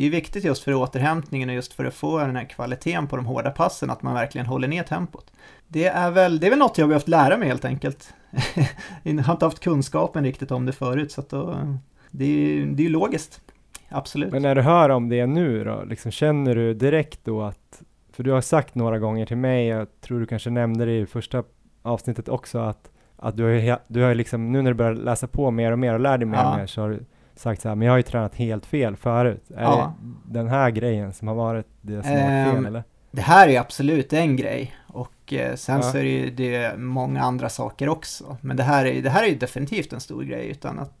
det är viktigt just för återhämtningen och just för att få den här kvaliteten på de hårda passen, att man verkligen håller ner tempot. Det är väl, det är väl något jag har behövt lära mig helt enkelt. jag har inte haft kunskapen riktigt om det förut, så att då, det är ju logiskt. Absolut. Men när du hör om det nu då, liksom känner du direkt då att, för du har sagt några gånger till mig, jag tror du kanske nämnde det i första avsnittet också, att, att du har, du har liksom, nu när du börjar läsa på mer och mer och lär dig mer Ja. och mer så har du sagt så här, men jag har ju tränat helt fel förut. Är Ja. det den här grejen som har varit det som har varit fel Ehm, eller? Det här är absolut en grej och eh, sen Ja. så är det ju det många andra saker också. Men det här, är, det här är ju definitivt en stor grej utan att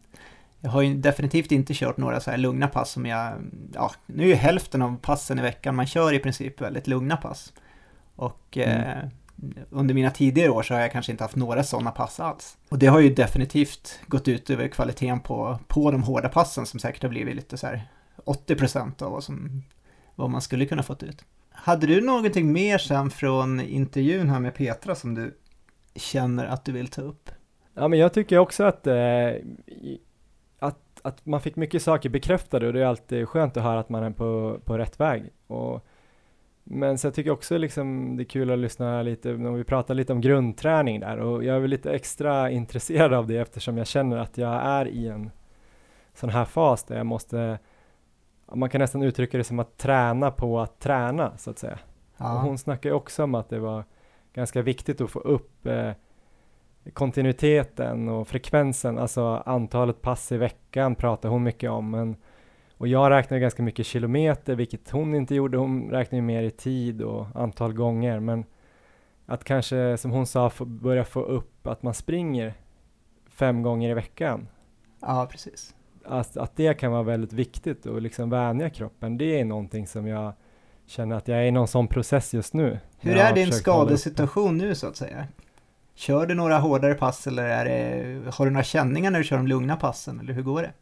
jag har ju definitivt inte kört några så här lugna pass som jag, ja, nu är ju hälften av passen i veckan man kör i princip väldigt lugna pass. Och eh, under mina tidigare år så har jag kanske inte haft några sådana pass alls. Och det har ju definitivt gått ut över kvaliteten på, på de hårda passen som säkert har blivit lite så här 80% av vad, som, vad man skulle kunna fått ut. Hade du någonting mer sen från intervjun här med Petra som du känner att du vill ta upp? Ja, men jag tycker också att, eh, att, att man fick mycket saker bekräftade och det är alltid skönt att höra att man är på, på rätt väg. Och, men så jag tycker också liksom det är kul att lyssna lite, när vi pratar lite om grundträning där och jag är väl lite extra intresserad av det eftersom jag känner att jag är i en sån här fas där jag måste, man kan nästan uttrycka det som att träna på att träna så att säga. Ja. Och hon snackar ju också om att det var ganska viktigt att få upp eh, kontinuiteten och frekvensen, alltså antalet pass i veckan pratar hon mycket om. Men, och jag räknar ganska mycket kilometer, vilket hon inte gjorde. Hon räknar ju mer i tid och antal gånger. Men att kanske, som hon sa, få börja få upp att man springer fem gånger i veckan. Ja, precis. Att, att det kan vara väldigt viktigt och liksom vänja kroppen, det är någonting som jag känner att jag är i någon sån process just nu. Hur är din skadesituation nu så att säga? Kör du några hårdare pass eller är det, har du några känningar när du kör de lugna passen eller hur går det?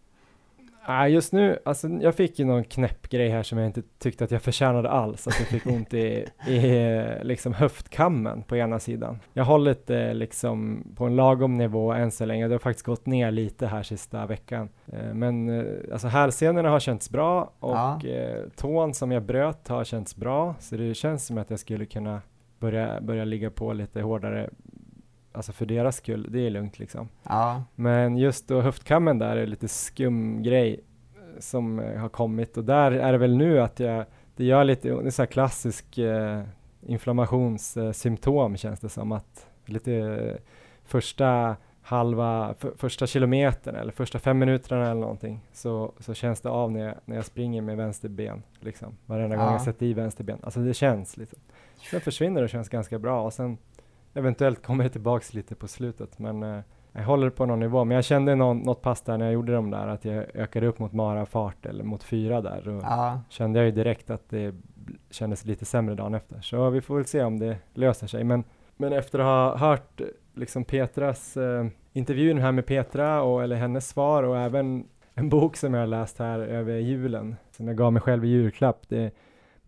Nej, just nu, alltså jag fick ju någon knäpp grej här som jag inte tyckte att jag förtjänade alls, att jag fick ont i, i liksom höftkammen på ena sidan. Jag har hållit det liksom på en lagom nivå än så länge, det har faktiskt gått ner lite här sista veckan. Eh, men eh, alltså hälsenorna har känts bra och ja. Eh, tån som jag bröt har känts bra, så det känns som att jag skulle kunna börja, börja ligga på lite hårdare alltså för deras skull, det är lugnt liksom. Ja. Men just då höftkammen där är lite skum grej eh, som eh, har kommit och där är det väl nu att jag, det gör lite, det är så här klassisk eh, inflammationssymptom känns det som att lite eh, första halva, för, första kilometern eller första fem minuterna eller någonting så, så känns det av när jag, när jag springer med vänster ben liksom varenda ja. gång jag sätter i vänster ben. Alltså det känns liksom. Sen försvinner det och känns ganska bra och sen eventuellt kommer det tillbaks lite på slutet, men eh, jag håller på någon nivå. Men jag kände någon, något pass där när jag gjorde dem där, att jag ökade upp mot Mara-fart eller mot fyra där. Och ja. kände jag ju direkt att det kändes lite sämre dagen efter. Så vi får väl se om det löser sig. Men, men efter att ha hört liksom Petras eh, intervjun här med Petra och eller hennes svar och även en bok som jag läst här över julen som jag gav mig själv i julklapp. Det,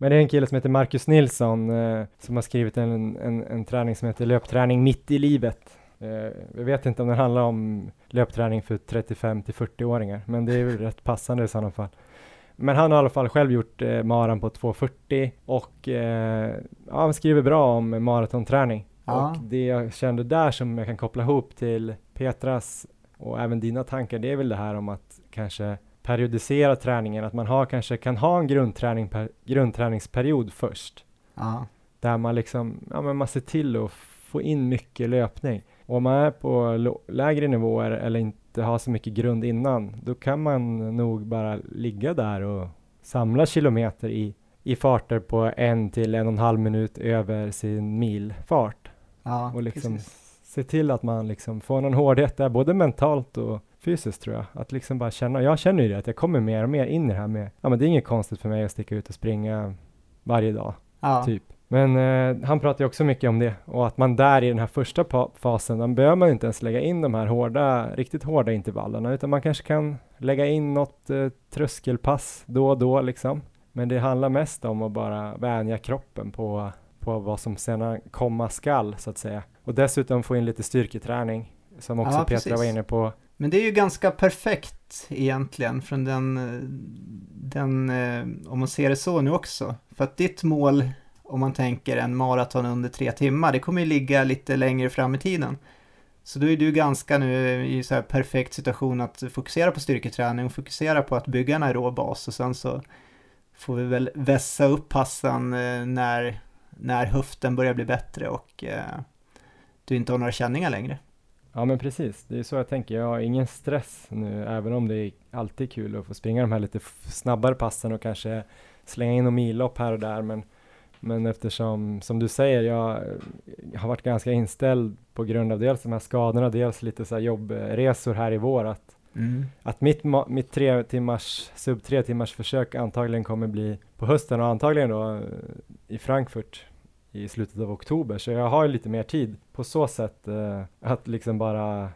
men det är en kille som heter Marcus Nilsson eh, som har skrivit en, en, en träning som heter Löpträning mitt i livet. Eh, jag vet inte om den handlar om löpträning för 35 till 40-åringar, men det är väl rätt passande i sådana fall. Men han har i alla fall själv gjort eh, maran på 2.40 och eh, ja, han skriver bra om maratonträning. Ja. Och det jag kände där som jag kan koppla ihop till Petras och även dina tankar, det är väl det här om att kanske periodisera träningen, att man har, kanske kan ha en grundträning per, grundträningsperiod först. Ja. Där man liksom, ja men man ser till att få in mycket löpning. Och om man är på lägre nivåer eller inte har så mycket grund innan, då kan man nog bara ligga där och samla kilometer i, i farter på en till en och en halv minut över sin milfart. Ja, och liksom se till att man liksom får någon hårdhet där, både mentalt och fysiskt tror jag. Att liksom bara känna, jag känner ju det, att jag kommer mer och mer in i det här med, ja men det är inget konstigt för mig att sticka ut och springa varje dag, ja. typ. Men eh, han pratar ju också mycket om det och att man där i den här första fasen, då behöver man inte ens lägga in de här hårda, riktigt hårda intervallerna, utan man kanske kan lägga in något eh, tröskelpass då och då liksom. Men det handlar mest om att bara vänja kroppen på, på vad som sedan komma skall, så att säga. Och dessutom få in lite styrketräning, som också ja, Petra precis. var inne på. Men det är ju ganska perfekt egentligen från den, den, eh, om man ser det så nu också. För att ditt mål, om man tänker en maraton under tre timmar, det kommer ju ligga lite längre fram i tiden. Så då är du ganska nu i så här perfekt situation att fokusera på styrketräning och fokusera på att bygga en aerob bas och sen så får vi väl vässa upp passen eh, när, när höften börjar bli bättre och eh, du inte har några känningar längre. Ja men precis, det är så jag tänker. Jag har ingen stress nu, även om det är alltid kul att få springa de här lite snabbare passen och kanske slänga in någon millopp här och där. Men, men eftersom, som du säger, jag, har varit ganska inställd på grund av dels de här skadorna, dels lite så här jobbresor här i vår. Att, mm. att mitt, mitt tre timmars, sub tre timmars försök antagligen kommer bli på hösten och antagligen då eh, i Frankfurt i slutet av oktober, så jag har lite mer tid på så sätt eh, att liksom bara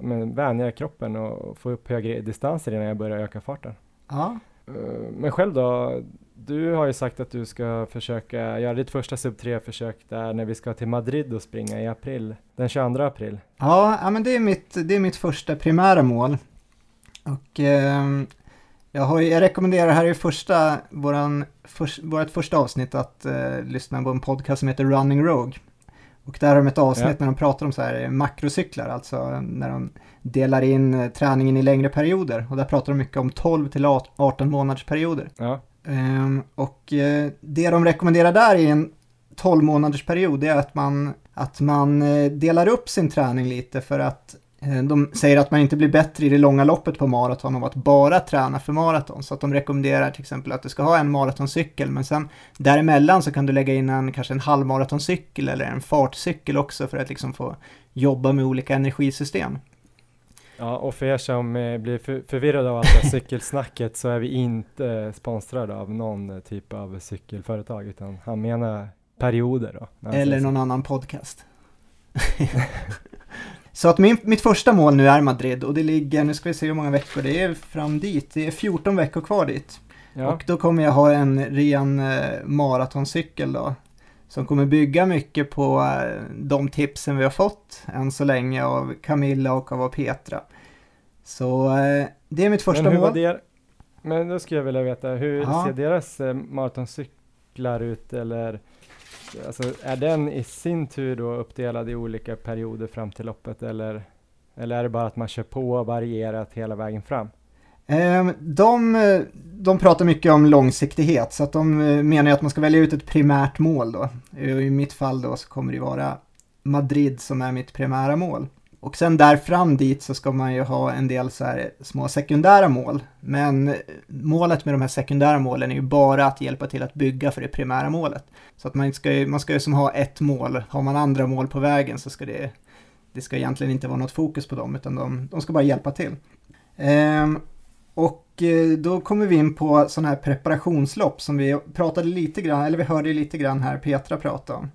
men, vänja kroppen och få upp högre distanser innan jag börjar öka farten. Ja. Eh, men själv då, du har ju sagt att du ska försöka göra ditt första sub 3-försök där när vi ska till Madrid och springa i april, den 22 april. Ja, ja men det är, mitt, det är mitt första primära mål. Och eh, jag, har, jag rekommenderar här i första, våran, för, vårt första avsnitt att eh, lyssna på en podcast som heter Running Rogue. Och där har de ett avsnitt ja. när de pratar om så här makrocyklar, alltså när de delar in eh, träningen i längre perioder. Och där pratar de mycket om 12 till 18 månaders perioder. Ja. Um, och uh, det de rekommenderar där i en 12 månaders period är att man, att man uh, delar upp sin träning lite för att de säger att man inte blir bättre i det långa loppet på maraton av att bara träna för maraton. Så att de rekommenderar till exempel att du ska ha en maratoncykel men sen däremellan så kan du lägga in en kanske en halvmaratoncykel eller en fartcykel också för att liksom få jobba med olika energisystem. Ja, och för er som eh, blir för, förvirrade av allt det här cykelsnacket så är vi inte sponsrade av någon eh, typ av cykelföretag utan han menar perioder då. Eller någon annan podcast. så att min, mitt första mål nu är Madrid och det ligger, nu ska vi se hur många veckor det är fram dit, det är 14 veckor kvar dit. Ja. Och då kommer jag ha en ren eh, maratoncykel då. Som kommer bygga mycket på eh, de tipsen vi har fått än så länge av Camilla och av Petra. Så eh, det är mitt första men mål. Der, men då skulle jag vilja veta, hur ja. ser deras eh, maratoncyklar ut eller alltså, är den i sin tur då uppdelad i olika perioder fram till loppet eller, eller är det bara att man kör på och varierat hela vägen fram? Ehm, de, de pratar mycket om långsiktighet så att de eh, menar att man ska välja ut ett primärt mål då. I mitt fall då så kommer det vara Madrid som är mitt primära mål. Och sen där fram dit så ska man ju ha en del så här små sekundära mål. Men målet med de här sekundära målen är ju bara att hjälpa till att bygga för det primära målet. Så att man ska ju, man ska ju som ha ett mål. Har man andra mål på vägen så ska det, det ska egentligen inte vara något fokus på dem utan de, de ska bara hjälpa till. Ehm, och eh, då kommer vi in på sådana här preparationslopp som vi pratade lite grann, eller vi hörde lite grann här Petra prata om.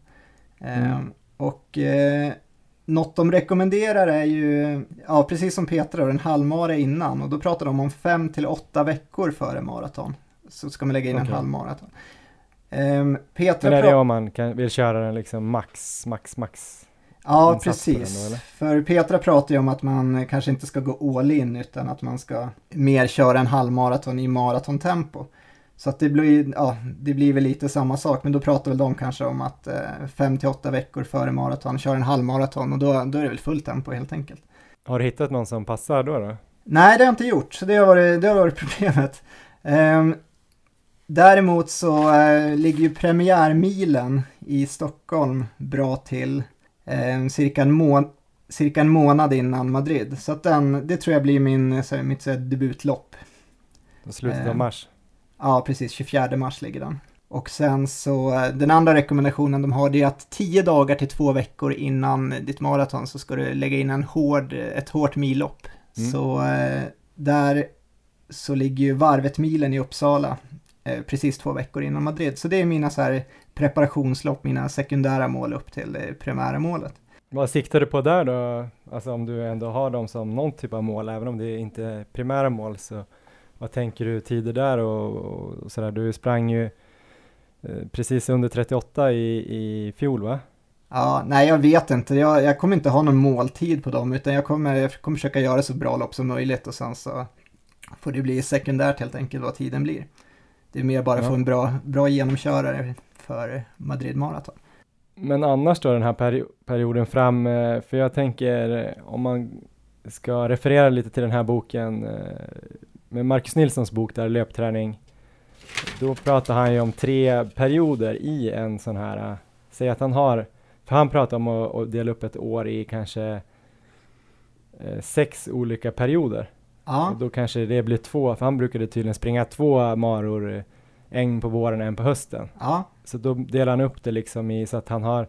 Mm. Ehm, och eh, något de rekommenderar är ju, ja precis som Petra, en halvmara innan och då pratar de om fem till åtta veckor före maraton. Så ska man lägga in okay. en halvmaraton. Um, Petra Men är det om man kan, vill köra den liksom max, max, max? Ja, precis. Då, För Petra pratar ju om att man kanske inte ska gå all in utan att man ska mer köra en halvmaraton i maratontempo. Så att det blir, ja, det blir väl lite samma sak, men då pratar väl de kanske om att eh, fem till åtta veckor före maraton, kör en halvmaraton och då, då är det väl fullt tempo helt enkelt. Har du hittat någon som passar då? då? Nej, det har jag inte gjort, så det har varit, det har varit problemet. Um, däremot så uh, ligger ju premiärmilen i Stockholm bra till um, cirka, en må cirka en månad innan Madrid. Så att den, det tror jag blir min, så, mitt så, debutlopp. Slutet av ehm, mars? Ja, precis. 24 mars ligger den. Och sen så, eh, den andra rekommendationen de har det är att 10 dagar till två veckor innan ditt maraton så ska du lägga in en hård, ett hårt millopp. Mm. Så eh, där så ligger ju Varvet-milen i Uppsala eh, precis två veckor innan Madrid. Så det är mina så här preparationslopp, mina sekundära mål upp till det primära målet. Vad siktar du på där då? Alltså om du ändå har dem som någon typ av mål, även om det inte är primära mål så vad tänker du tider där och, och sådär? Du sprang ju eh, precis under 38 i, i fjol va? Ja, nej jag vet inte. Jag, jag kommer inte ha någon måltid på dem utan jag kommer, jag kommer försöka göra så bra lopp som möjligt och sen så får det bli sekundärt helt enkelt vad tiden blir. Det är mer bara ja. få en bra, bra genomkörare för Madrid Marathon. Men annars då den här peri perioden fram, eh, för jag tänker eh, om man ska referera lite till den här boken med Marcus Nilssons bok där, Löpträning, då pratar han ju om tre perioder i en sån här, äh, säg att han har, för han pratar om att, att dela upp ett år i kanske eh, sex olika perioder. Ja. Och då kanske det blir två, för han brukade tydligen springa två maror, äh, en på våren och en på hösten. Ja. Så då delar han upp det liksom i så att han har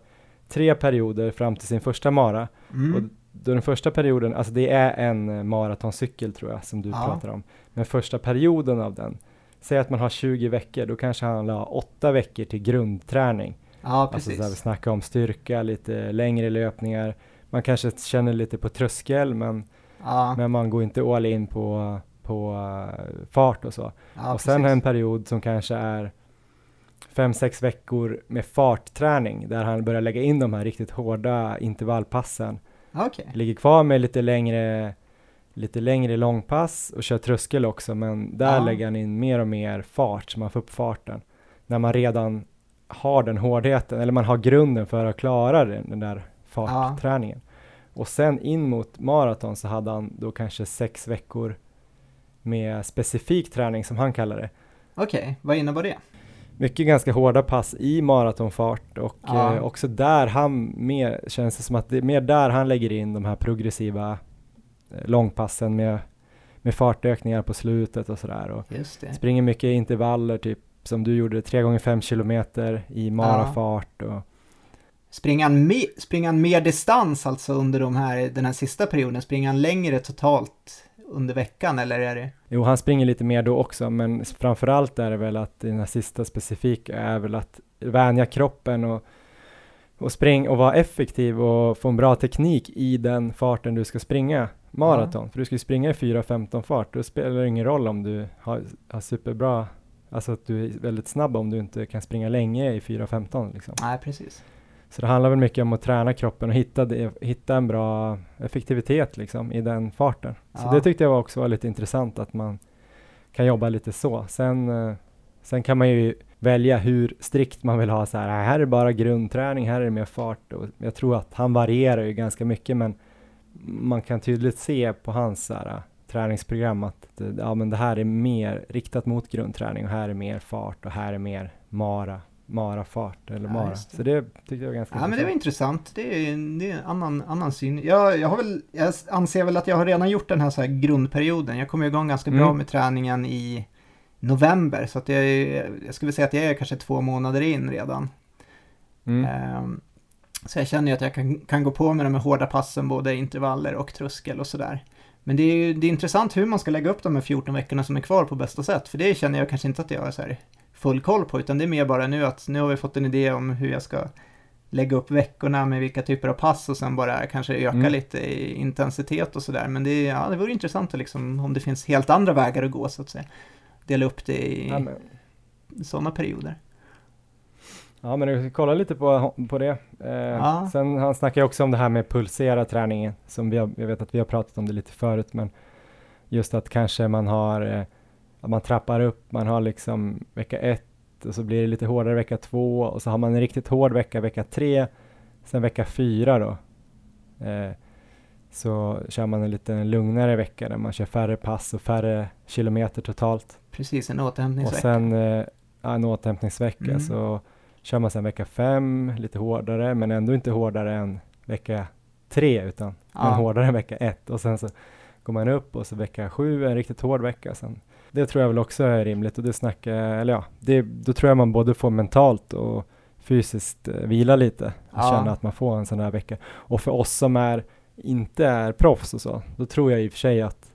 tre perioder fram till sin första mara. Mm. Och då den första perioden, alltså det är en maratoncykel tror jag som du ja. pratar om. Men första perioden av den, säg att man har 20 veckor, då kanske han har 8 veckor till grundträning. Ja, precis. Alltså så vi snackar om styrka, lite längre löpningar. Man kanske känner lite på tröskel, men, ja. men man går inte all in på, på uh, fart och så. Ja, och sen precis. en period som kanske är fem, sex veckor med fartträning där han börjar lägga in de här riktigt hårda intervallpassen. Okej. Ligger kvar med lite längre, lite längre långpass och kör tröskel också, men där Ja. lägger han in mer och mer fart så man får upp farten. När man redan har den hårdheten, eller man har grunden för att klara den, den där fartträningen. Och sen in mot maraton så hade han då kanske sex veckor med specifik träning som han kallar det. Okej, vad innebär det? Mycket ganska hårda pass i maratonfart och Ja. eh, också där han mer, känns det som att det är mer där han lägger in de här progressiva långpassen med, med fartökningar på slutet och sådär och Just det. springer mycket intervaller typ som du gjorde, 3 gånger 5 kilometer i marafart och Springer han, me- springer han mer distans alltså under de här, den här sista perioden? Springer han längre totalt under veckan eller är det? Jo, han springer lite mer då också, men framförallt är det väl att den här sista specifika är väl att vänja kroppen och, och spring och vara effektiv och få en bra teknik i den farten du ska springa maraton. För du ska ju springa i 4.15 fart, då spelar det ingen roll om du har, har superbra, alltså att du är väldigt snabb om du inte kan springa länge i 4.15 liksom. Nej, precis. Så det handlar väl mycket om att träna kroppen och hitta, det, hitta en bra effektivitet liksom i den farten. Så Ja. det tyckte jag också var lite intressant att man kan jobba lite så. Sen, eh, sen kan man ju välja hur strikt man vill ha så här, här är bara grundträning, här är det mer fart och jag tror att han varierar ju ganska mycket men man kan tydligt se på hans här, träningsprogram att ja, men det här är mer riktat mot grundträning och här är mer fart och här är mer mara, mara-fart eller mara. det. Så det tyckte jag var ganska Ja, men det var intressant. Det är, det är en annan, annan syn. Jag, jag, har väl, jag anser väl att jag har redan gjort den här, så här grundperioden. Jag kom igång ganska bra Mm. med träningen i november. Så att jag, jag skulle säga att jag är kanske två månader in redan. Mm. Ehm, så jag känner ju att jag kan, kan gå på med de här hårda passen, både intervaller och tröskel och sådär. Men det är ju det är intressant hur man ska lägga upp de här 14 veckorna som är kvar på bästa sätt. För det känner jag kanske inte att jag har så här full koll på, utan det är mer bara nu att nu har vi fått en idé om hur jag ska lägga upp veckorna med vilka typer av pass och sen bara kanske öka Mm. lite i intensitet och sådär. Men det, ja, det vore intressant att liksom, om det finns helt andra vägar att gå så att säga. Dela upp det i sådana perioder. Ja, men du kolla lite på, på det. Eh, Ja. Sen han snackar ju också om det här med pulsera träningen, som vi har, jag vet att vi har pratat om det lite förut, men just att kanske man har, eh, att man trappar upp, man har liksom vecka ett och så blir det lite hårdare vecka två och så har man en riktigt hård vecka, vecka tre, sen vecka fyra då. Eh, så kör man en lite lugnare vecka där man kör färre pass och färre kilometer totalt. Precis, en Och återhämtningsvecka. sen eh, en återhämtningsvecka Mm. så kör man sen vecka fem lite hårdare men ändå inte hårdare än vecka tre utan men Ja. hårdare än vecka ett och sen så går man upp och så vecka sju en riktigt hård vecka sen. Det tror jag väl också är rimligt och det snackar, eller ja, det, då tror jag man både får mentalt och fysiskt eh, vila lite och Ja. känna att man får en sån här vecka. Och för oss som är, inte är proffs och så, då tror jag i och för sig att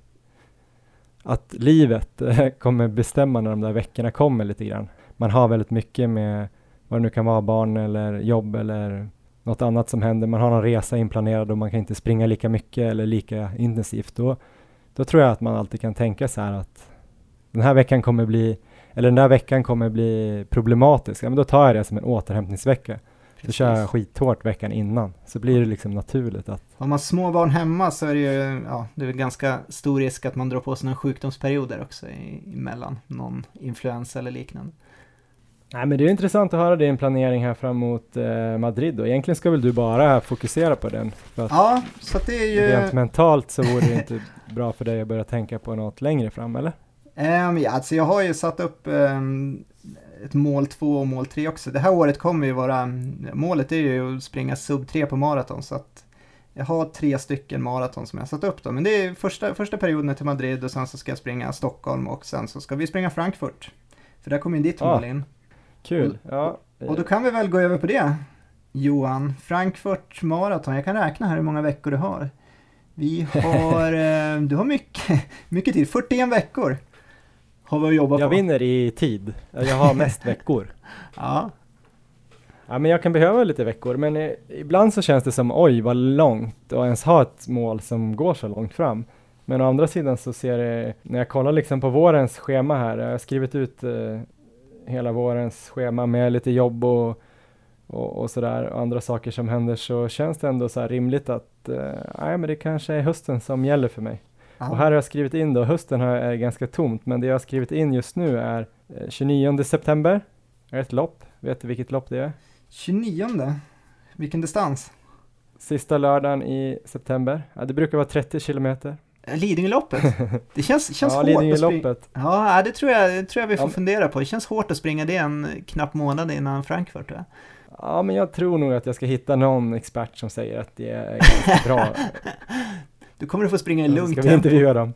att livet eh, kommer bestämma när de där veckorna kommer lite grann. Man har väldigt mycket med vad det nu kan vara, barn eller jobb eller något annat som händer. Man har någon resa inplanerad och man kan inte springa lika mycket eller lika intensivt. Då, då tror jag att man alltid kan tänka så här att den här veckan kommer bli, eller den där veckan kommer bli problematisk. Ja, men då tar jag det som en återhämtningsvecka. Så kör jag skithårt veckan innan. Så blir det liksom naturligt att Har man små barn hemma så är det ju, ja, det är ganska stor risk att man drar på sig någon sjukdomsperioder också emellan. Någon influensa eller liknande. Nej men det är intressant att höra din planering här fram mot eh, Madrid då. Egentligen ska väl du bara fokusera på den. Ja, så det är ju... rent mentalt så vore det inte bra för dig att börja tänka på något längre fram, eller? Ehm, ja, alltså jag har ju satt upp ehm, ett mål 2 och mål 3 också. Det här året kommer ju vara, målet är ju att springa sub 3 på maraton så att jag har tre stycken maraton som jag har satt upp då. Men det är första, första perioden till Madrid och sen så ska jag springa Stockholm och sen så ska vi springa Frankfurt. För där kommer ju ditt Ah. mål in. Kul! Ja, Och då kan vi väl gå över på det. Johan, Frankfurt maraton. Jag kan räkna här hur många veckor du har. Vi har, eh, du har mycket, mycket tid. 41 veckor har vi att jobba jag på. vinner i tid. Jag har mest veckor. Ja, Ja, men jag kan behöva lite veckor, men eh, ibland så känns det som oj vad långt och ens ha ett mål som går så långt fram. Men å andra sidan så ser det, när jag kollar liksom på vårens schema här, jag har skrivit ut eh, hela vårens schema med lite jobb och, och, och sådär och andra saker som händer så känns det ändå så här rimligt att eh, men det kanske är hösten som gäller för mig. Ja. Och här har jag skrivit in då, hösten har- är ganska tomt, men det jag har skrivit in just nu är eh, 29 september, är ett lopp. Vet du vilket lopp det är? 29. Vilken distans? Sista lördagen i september. Ja, det brukar vara 30 kilometer. Lidingöloppet. Det känns, känns ja, hårt att springa. Ja, det tror jag, det tror jag vi får Ja. fundera på. Det känns hårt att springa det en knapp månad innan Frankfurt. jag. Ja, men jag tror nog att jag ska hitta någon expert som säger att det är ganska bra. Du kommer att få springa i lugnt Ska vi intervjua dem?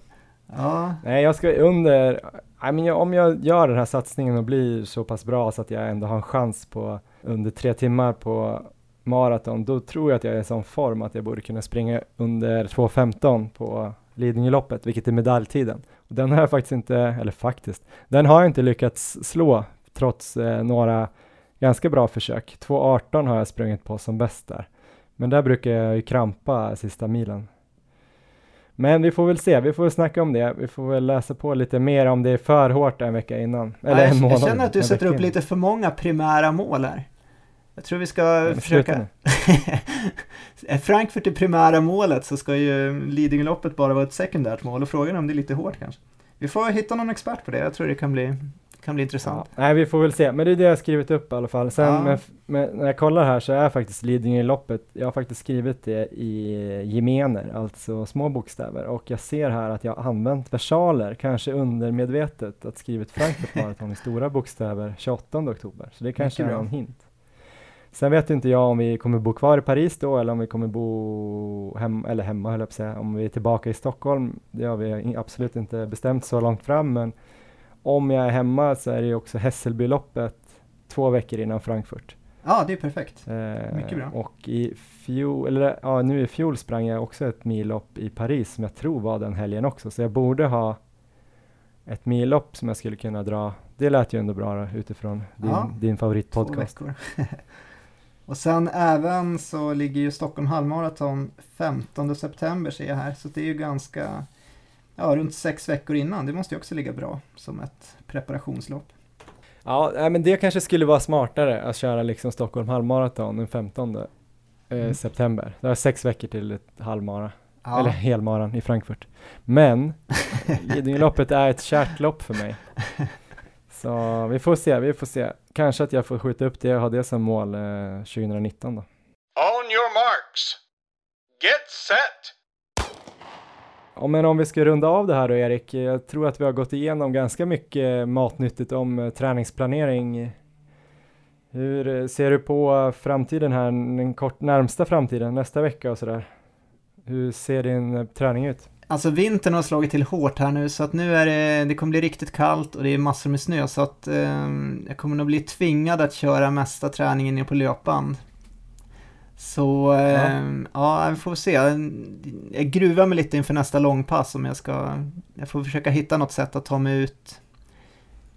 Ja, Nej, jag ska under, men jag, om jag gör den här satsningen och blir så pass bra så att jag ändå har en chans på under tre timmar på maraton, då tror jag att jag är i sån form att jag borde kunna springa under 2.15 på Lidingöloppet, vilket är medaljtiden. Den har jag faktiskt inte, eller faktiskt, den har jag inte lyckats slå trots eh, några ganska bra försök. 2.18 har jag sprungit på som bäst där. Men där brukar jag ju krampa sista milen. Men vi får väl se, vi får väl snacka om det. Vi får väl läsa på lite mer om det är för hårt en vecka innan. Eller en jag, månad. jag känner att du en sätter upp lite för många primära mål här. Jag tror vi ska försöka... är Frankfurt är primära målet så ska ju Lidingöloppet bara vara ett sekundärt mål och frågan är om det är lite hårt kanske. Vi får hitta någon expert på det, jag tror det kan bli, kan bli intressant. Ja, nej, vi får väl se. Men det är det jag har skrivit upp i alla fall. Sen Ja. med, med, när jag kollar här så är faktiskt Lidingöloppet, jag har faktiskt skrivit det i gemener, alltså små bokstäver. Och jag ser här att jag har använt versaler, kanske undermedvetet, att skrivit Frankfurt Marathon i stora bokstäver 28 oktober. Så det kanske är en hint. Sen vet inte jag om vi kommer bo kvar i Paris då eller om vi kommer bo hem, eller hemma höll jag på att säga, om vi är tillbaka i Stockholm. Det har vi absolut inte bestämt så långt fram men om jag är hemma så är det ju också Hässelbyloppet två veckor innan Frankfurt. Ja, det är perfekt. Eh, Mycket bra. Och i fjol, eller ja nu i fjol sprang jag också ett millopp i Paris som jag tror var den helgen också så jag borde ha ett millopp som jag skulle kunna dra. Det lät ju ändå bra då, utifrån din, Ja. din favoritpodcast. och sen även så ligger ju Stockholm halvmaraton 15 september ser jag här, så det är ju ganska, ja runt sex veckor innan. Det måste ju också ligga bra som ett preparationslopp. Ja, men det kanske skulle vara smartare att köra liksom Stockholm halvmaraton den 15 eh, Mm. september. Det är sex veckor till ett halvmara, Ja. eller helmaran i Frankfurt. Men Lidingöloppet är ett kärt lopp för mig. Så vi får se, vi får se. Kanske att jag får skjuta upp det och ha det som mål eh, 2019 då. On your marks. Get set. Ja, men om vi ska runda av det här då Erik, jag tror att vi har gått igenom ganska mycket matnyttigt om eh, träningsplanering. Hur eh, ser du på framtiden här, den kort närmsta framtiden, nästa vecka och sådär? Hur ser din eh, träning ut? Alltså vintern har slagit till hårt här nu så att nu är det, det kommer bli riktigt kallt och det är massor med snö så att ehm, jag kommer nog bli tvingad att köra mesta träningen ner på löpband. Så ehm, ja. vi får se. Jag gruvar mig lite inför nästa långpass om jag ska, jag får försöka hitta något sätt att ta mig ut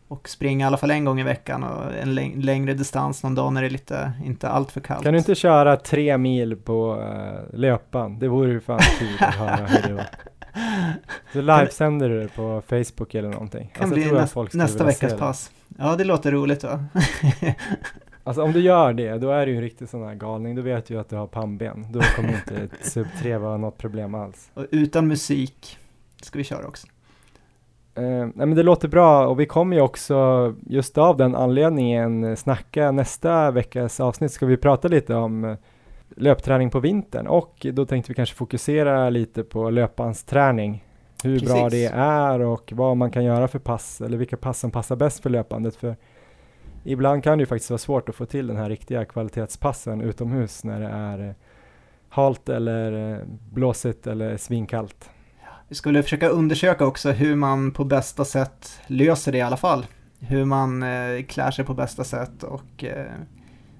och springa i alla fall en gång i veckan och en läng- längre distans någon dag när det är lite, inte allt för kallt. Kan du inte köra tre mil på uh, löpan? Det vore ju fan kul att höra hur det var. Så livesänder du det på Facebook eller någonting? kan Alltså, bli skulle nästa veckas pass. Ja, det låter roligt va? Alltså om du gör det, då är du ju en riktig sån här galning. Då vet du ju att du har pannben. Då kommer inte sub 3 vara något problem alls. Och utan musik ska vi köra också. Eh, nej men det låter bra och vi kommer ju också just av den anledningen snacka nästa veckas avsnitt ska vi prata lite om eh, löpträning på vintern och då tänkte vi kanske fokusera lite på löpbandsträning. Hur bra Precis. det är och vad man kan göra för pass eller vilka pass som passar bäst för löpandet. För ibland kan det ju faktiskt vara svårt att få till den här riktiga kvalitetspassen utomhus när det är eh, halt eller eh, blåsigt eller svinkallt. Vi skulle försöka undersöka också hur man på bästa sätt löser det i alla fall. Hur man eh, klär sig på bästa sätt och eh,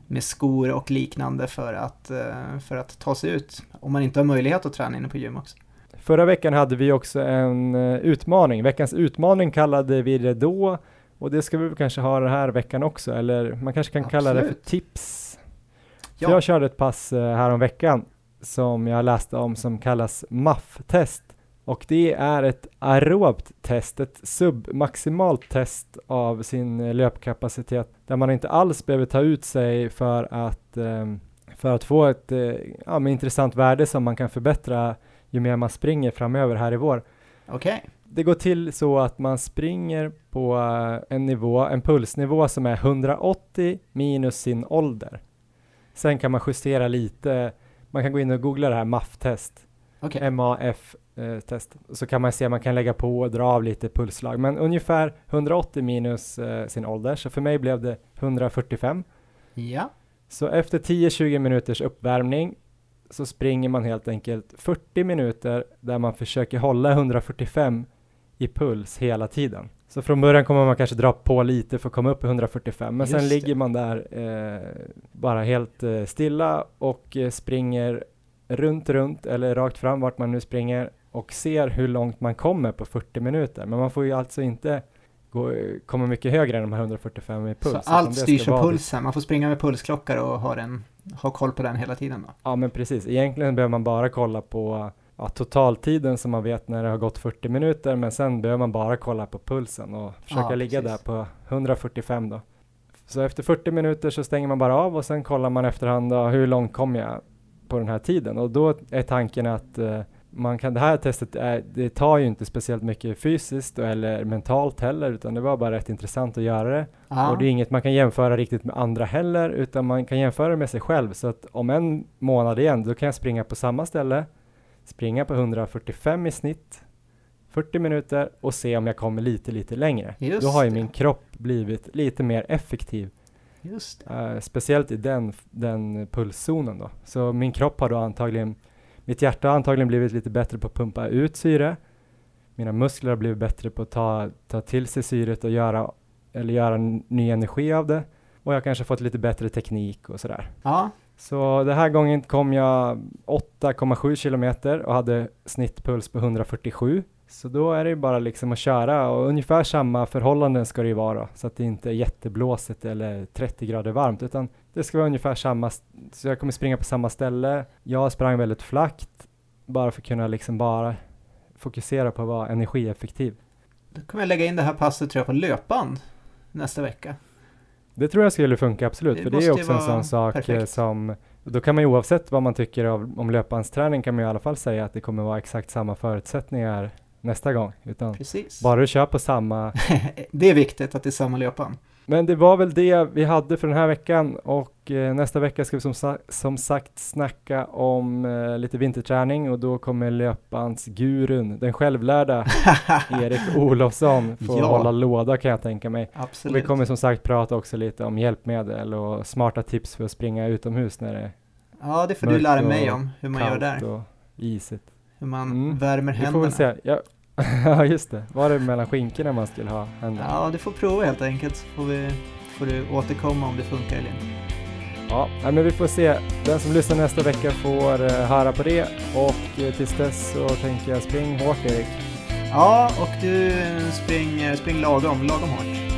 med skor och liknande för att, eh, för att ta sig ut. Om man inte har möjlighet att träna inne på gym också. Förra veckan hade vi också en eh, utmaning. Veckans utmaning kallade vi det då och det ska vi kanske ha den här veckan också eller man kanske kan kalla det för Absolut. tips. Ja. För jag körde ett pass eh, här om veckan som jag läste om som kallas MAF-test Och det är ett aerobt test, ett submaximalt test av sin löpkapacitet där man inte alls behöver ta ut sig för att, ehm, för att få ett eh, ja, intressant värde som man kan förbättra ju mer man springer framöver här i vår. Okay. Det går till så att man springer på eh, en nivå, en pulsnivå som är 180 minus sin ålder. Sen kan man justera lite, man kan gå in och googla det här MAF-test. Okay. MAF-test. Eh, så kan man se, man kan lägga på och dra av lite pulsslag. Men ungefär 180 minus eh, sin ålder, så för mig blev det 145. Ja. Så efter 10-20 minuters uppvärmning så springer man helt enkelt 40 minuter där man försöker hålla 145 i puls hela tiden. Så från början kommer man kanske dra på lite för att komma upp i 145, men Just sen ligger man där eh, bara helt eh, stilla och eh, springer runt, runt eller rakt fram vart man nu springer och ser hur långt man kommer på 40 minuter. Men man får ju alltså inte gå, komma mycket högre än de här 145 i puls. Så allt styrs av pulsen, man får springa med pulsklockor och ha, den, ha koll på den hela tiden då? Ja men precis, egentligen behöver man bara kolla på ja, totaltiden som man vet när det har gått 40 minuter, men sen behöver man bara kolla på pulsen och försöka ja, ligga där på 145 då. Så efter 40 minuter så stänger man bara av och sen kollar man efterhand då, hur långt kom jag på den här tiden och då är tanken att eh, man kan, det här testet är, det tar ju inte speciellt mycket fysiskt eller mentalt heller, utan det var bara rätt intressant att göra det. Ja. Och det är inget man kan jämföra riktigt med andra heller, utan man kan jämföra det med sig själv. Så att om en månad igen, då kan jag springa på samma ställe, springa på 145 i snitt, 40 minuter och se om jag kommer lite, lite längre. Just då har ju min kropp blivit lite mer effektiv. Just uh, speciellt i den, den pulszonen då. Så min kropp har då antagligen, mitt hjärta har antagligen blivit lite bättre på att pumpa ut syre. Mina muskler har blivit bättre på att ta, ta till sig syret och göra, eller göra ny energi av det. Och jag har kanske fått lite bättre teknik och sådär. Ja, så den här gången kom jag 8,7 kilometer och hade snittpuls på 147. Så då är det ju bara liksom att köra och ungefär samma förhållanden ska det ju vara så att det inte är jätteblåsigt eller 30 grader varmt utan det ska vara ungefär samma, så jag kommer springa på samma ställe. Jag sprang väldigt flackt bara för att kunna liksom bara fokusera på att vara energieffektiv. Då kommer jag lägga in det här passet tror jag på löpband nästa vecka. Det tror jag skulle funka absolut, det för det är också en sån sak eh, perfekt. som då kan man ju oavsett vad man tycker av, om löpbandsträning kan man ju i alla fall säga att det kommer vara exakt samma förutsättningar nästa gång. Utan Precis. Bara du kör på samma. det är viktigt att det är samma löpband. Men det var väl det vi hade för den här veckan och eh, nästa vecka ska vi som, sa som sagt snacka om eh, lite vinterträning och då kommer löpbandsgurun, den självlärda Erik Olofsson få ja. hålla låda kan jag tänka mig. Absolut. Och vi kommer som sagt prata också lite om hjälpmedel och smarta tips för att springa utomhus när det är Ja, det får du lära mig om, hur man gör där. och isigt. Hur man mm. värmer händerna. Se. Ja, just det. Var det mellan skinkorna man skulle ha händerna? Ja, du får prova helt enkelt så får, vi, får du återkomma om det funkar eller inte. Ja, men vi får se. Den som lyssnar nästa vecka får uh, höra på det och uh, tills dess så tänker jag spring hårt Erik. Ja, och du spring, spring lagom, lagom hårt.